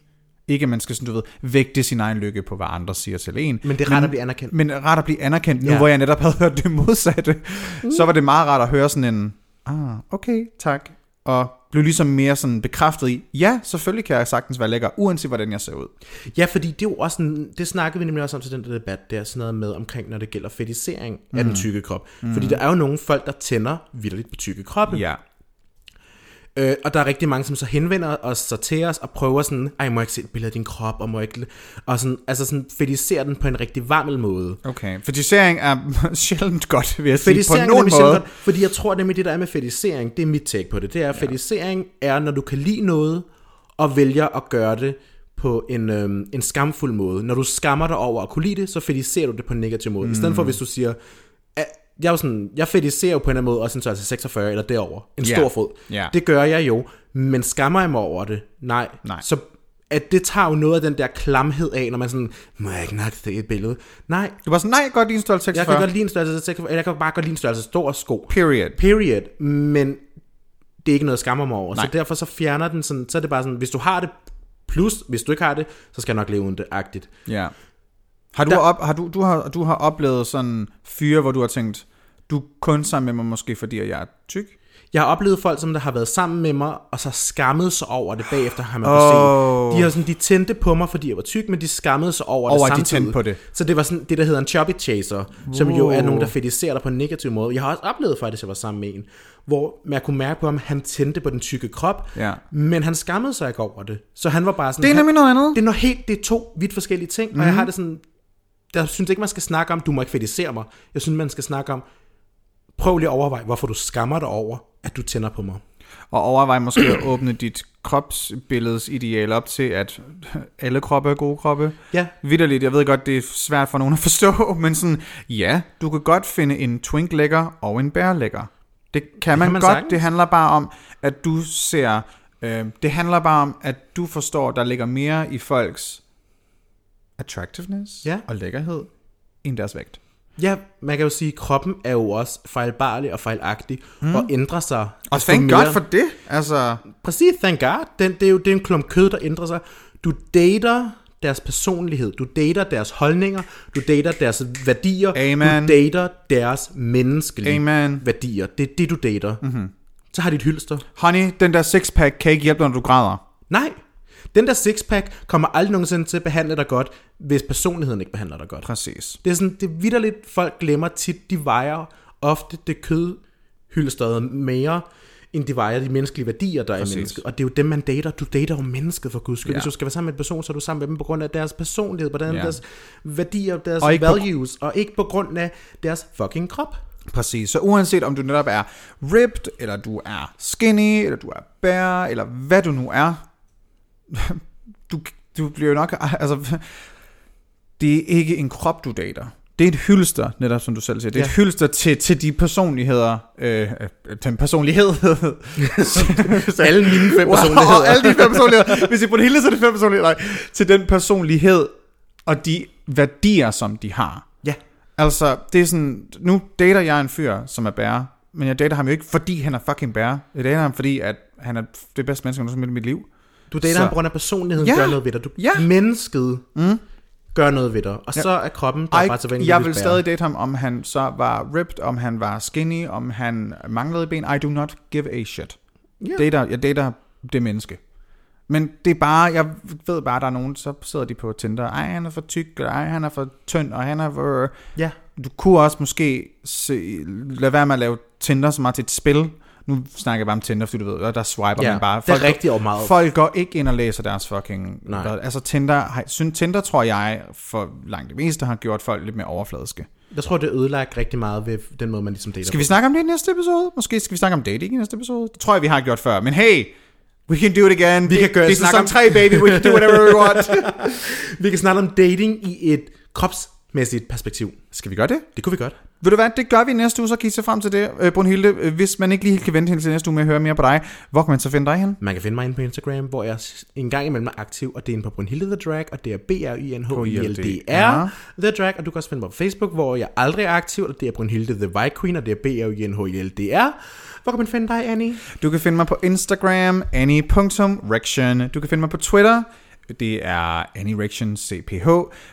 ikke at man skal sådan, du ved, vægte sin egen lykke på, hvad andre siger til en. men det er rart at blive anerkendt. Men rart at blive anerkendt, nu Ja. hvor jeg netop havde hørt det modsatte, mm. så var det meget rart at høre sådan en, ah, okay, tak. Og blev ligesom mere sådan bekræftet i, ja, selvfølgelig kan jeg sagtens være lækker, uanset hvordan jeg ser ud. Ja, fordi det er jo også sådan, det snakkede vi nemlig også om til den der debat, der er sådan noget med omkring, når det gælder fetisering af Mm. den tykke krop. Fordi der er jo nogle folk, der tænder vildt på tykke kroppe. Ja. Øh, og der er rigtig mange, som så henvender os så til os og prøver sådan, ej, må jeg ikke se et billede af din krop, og må jeg ikke... Og sådan, altså sådan fetisere den på en rigtig varmel måde. Okay. Fetisering er sjældent godt, vil jeg sige, på nogen måde. godt, fordi jeg tror nemlig, det der er med fetisering, det er mit take på det. Det er, at fetisering er, når du kan lide noget, og vælger at gøre det på en, øhm, en skamfuld måde. Når du skammer dig over at kunne lide det, så fetiserer du det på en negativ måde. Mm. I stedet for, hvis du siger, jeg, er jo sådan, jeg fetiserer jo på en eller anden måde også en størrelse 46 eller derover En stor fod. Ja. Det gør jeg jo, men skammer jeg mig over det? Nej. Nej. Så at det tager jo noget af den der klamhed af, når man sådan, må jeg ikke nok se et billede? Nej, Du var sådan, nej, godt din størrelse jeg 46. kan godt lide en størrelse 46, eller jeg kan bare godt lide en størrelse stor sko. Period. Period. Men det er ikke noget, jeg skammer mig over. Nej. Så derfor så fjerner den sådan, så er det bare sådan, hvis du har det, plus hvis du ikke har det, så skal jeg nok leve uden det, agtigt. Ja. Har du, Der- op, har du, du, har, du har oplevet sådan fyre, hvor du har tænkt, du er kun sammen med mig måske, fordi jeg er tyk? Jeg har oplevet folk, som der har været sammen med mig, og så skammet sig over det bagefter, har man oh. Åh. De har sådan, de tændte på mig, fordi jeg var tyk, men de skammede sig over, Over, det de samtidig. tændte på det. Så det var sådan det, der hedder en choppy chaser, som jo er nogen, der fetiserer dig på en negativ måde. Jeg har også oplevet faktisk, at jeg var sammen med en, hvor man kunne mærke på ham, han tændte på den tykke krop, Ja. men han skammede sig ikke over det. Så han var bare sådan... Det er nemlig noget andet. Det er noget helt, det er to vidt forskellige ting, mm-hmm. og jeg har det sådan, jeg synes ikke, man skal snakke om, du må ikke fetisere mig. Jeg synes, man skal snakke om, prøv lige at overveje, hvorfor du skammer dig over, at du tænder på mig. Og overvej måske at åbne dit kropsbilledets ideal op til, at alle kroppe er gode kroppe. Ja. Vitterligt, jeg ved godt, det er svært for nogen at forstå, men sådan, ja, du kan godt finde en twink lækker og en bær lækker. Det kan man, kan man godt. sagtens. Det handler bare om, at du ser... Øh, det handler bare om, at du forstår, der ligger mere i folks attractiveness Ja. og lækkerhed end deres vægt. Ja, man kan jo sige, at kroppen er jo også fejlbarlig og fejlagtig, mm. og ændrer sig. Og thank mere- God for det. Altså, Præcis, thank God. Den, det er jo det er en klump kød, der ændrer sig. Du dater deres personlighed, du dater deres holdninger, du dater deres værdier, Amen. du dater deres menneskelige Amen. værdier. Det er det, du dater. Mm-hmm. Så har de et hylster. honey, den der sixpack kan ikke hjælpe dig, når du græder. Nej, den der sixpack kommer aldrig nogensinde til at behandle dig godt, hvis personligheden ikke behandler dig godt. Præcis. Det er sådan, det er vidderligt, folk glemmer tit, de vejer ofte det kødhyldestøjet mere, end de vejer de menneskelige værdier, der Præcis. er i mennesket. Og det er jo dem, man dater. Du dater jo mennesket for guds skyld. Ja. Hvis du skal være sammen med en person, så er du sammen med dem på grund af deres personlighed, på grund af Ja. deres værdier, deres Og ikke på- values, og ikke på grund af deres fucking krop. Præcis. Så uanset om du netop er ripped, eller du er skinny, eller du er bare, eller hvad du nu er, du, du bliver jo nok... Altså, det er ikke en krop, du dater. Det er et hylster, netop som du selv siger. Det er ja. Et hylster til, til de personligheder, øh, øh, den personlighed. Alle mine fem Wow, personligheder. alle de fem personligheder. Hvis I på det hele, så er det fem personligheder. Nej, til den personlighed og de værdier, som de har. Ja. Altså, det er sådan, nu dater jeg en fyr, som er bærer, men jeg dater ham jo ikke, fordi han er fucking bærer. Jeg dater ham, fordi at han er det bedste menneske, jeg nogensinde har mødt i mit liv. Du dater Så- ham på grund af personligheden, Ja. gør noget ved dig. Du, Ja. Mennesket mm. gør noget ved dig. Og så er kroppen, der er Ej, bare så venlig. jeg vil stadig date ham, om han så var ripped, om han var skinny, om han manglede ben. I do not give a shit. Ja. Dater, jeg dater det menneske. Men det er bare, jeg ved bare, der er nogen, så sidder de på Tinder. Ej, han er for tyk, eller ej, han er for tynd, og han er for... Ja. Du kunne også måske se, lade være med at lave Tinder så meget til et spil. Nu snakker jeg bare om Tinder, fordi du ved, der swiper Ja, man bare. det er rigtig og meget. Folk går ikke ind og læser deres fucking... Nej. Altså Tinder, synes, Tinder tror jeg, for langt det meste, har gjort folk lidt mere overfladiske. Jeg tror, det ødelagt rigtig meget ved den måde, man ligesom dater Skal vi snakke om det i næste episode? Måske skal vi snakke om dating i næste episode? Det tror jeg, vi har gjort før. Men hey, we can do it again. Vi kan gøre det er sæson 3, baby. We can do whatever we want. Vi kan snakke om dating i et kropsmæssigt perspektiv. skal vi gøre det? Det kunne vi godt. Ved du hvad, det gør vi næste uge, så kan I se frem til det. Øh, Brunhilde, øh, hvis man ikke lige helt kan vente til næste uge med at høre mere på dig, hvor kan man så finde dig hen? Man kan finde mig inde på Instagram, hvor jeg en gang imellem er aktiv, og det er inde på Brunhilde The Drag, og det er b r y n h i l d r The Drag, og du kan også finde mig på Facebook, hvor jeg aldrig er aktiv, og det er Brunhilde The White Queen, og det er b r y n h i l d r Hvor kan man finde dig, Annie? Du kan finde mig på Instagram, annie.rection. Du kan finde mig på Twitter, det er Annie CPH.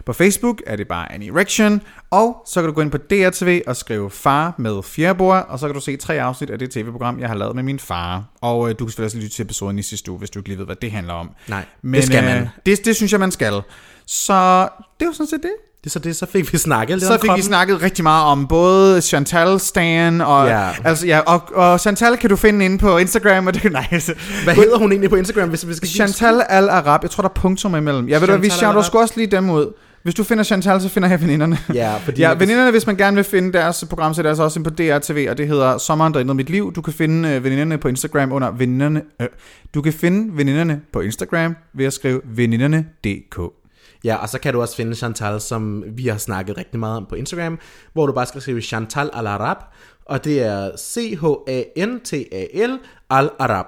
På Facebook er det bare Annie Rection. Og så kan du gå ind på DRTV og skrive far med fjerbord, og så kan du se tre afsnit af det tv-program, jeg har lavet med min far. Og øh, du kan selvfølgelig også lytte til episoden i sidste uge, hvis du ikke lige ved, hvad det handler om. Nej, Men, det skal man. Øh, det, det synes jeg, man skal. Så det var sådan set det. Det er så det, så fik vi snakket lidt Så fik vi snakket rigtig meget om både Chantal Stan og, Ja. altså, ja, og, og Chantal kan du finde inde på Instagram, og det nej, altså, Hvad hedder hun egentlig på Instagram, hvis vi skal Chantal Al Arab, jeg tror der er punktum imellem. Jeg ved du, vi shouter sgu også lige dem ud. Hvis du finder Chantal, så finder jeg veninderne. Ja, fordi Ja, veninderne, hvis man gerne vil finde deres program, så er det altså også på DRTV, og det hedder Sommeren, der ændrede mit liv. Du kan finde øh, veninderne på Instagram under veninderne. Øh, du kan finde veninderne på Instagram ved at skrive veninderne.dk. Ja, og så kan du også finde Chantal, som vi har snakket rigtig meget om på Instagram, hvor du bare skal skrive Chantal Al-Arab, og det er C-H-A-N-T-A-L Al-Arab.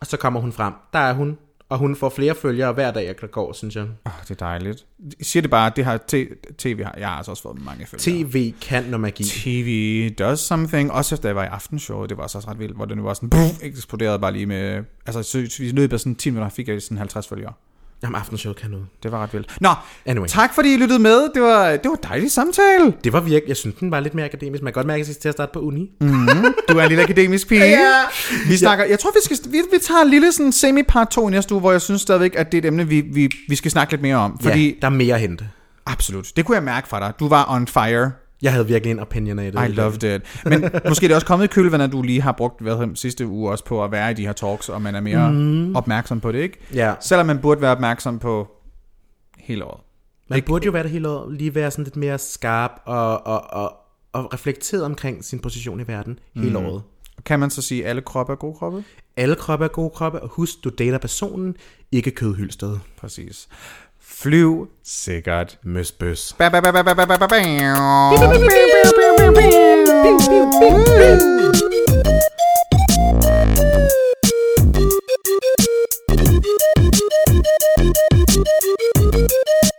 Og så kommer hun frem. Der er hun, og hun får flere følgere hver dag, der går, synes jeg. Oh, det er dejligt. Jeg siger det bare, det har t- tv har, jeg har altså også fået mange følgere. TV kan noget magi. TV does something. Også efter jeg var i aftenshowet, det var også ret vildt, hvor den var sådan, puff, eksploderede bare lige med, altså så, i løbet af sådan 10 minutter fik jeg sådan 50 følgere. Jamen, aftenshow kan noget. Det var ret vildt. Nå, Anyway. tak fordi I lyttede med. Det var, det var dejlig samtale. Det var virkelig, jeg synes, den var lidt mere akademisk. Man kan godt mærke, at jeg til at starte på uni. Mm. Du er en lille akademisk pige. Ja. Vi snakker, jeg tror, vi, skal, vi, vi tager en lille sådan semi-part 2 i næste uge, hvor jeg synes stadigvæk, at det er et emne, vi, vi, vi skal snakke lidt mere om. Fordi, ja, der er mere at hente. absolut, det kunne jeg mærke fra dig. Du var on fire. Jeg havde virkelig en opinion af det. I loved it. Men måske er det også kommet i kølvandet, at du lige har brugt hvad, sidste uge også på at være i de her talks, og man er mere mm. opmærksom på det, ikke? Ja. Selvom man burde være opmærksom på hele året. Man burde jo være det hele året, lige være sådan lidt mere skarp og, og, og, og reflekteret omkring sin position i verden hele året. Kan man så sige, at alle kroppe er gode kroppe? Alle kroppe er gode kroppe, og husk, du dater personen, ikke kødhylsted. Præcis. Flyv sikkert, møsbøs. Thank you.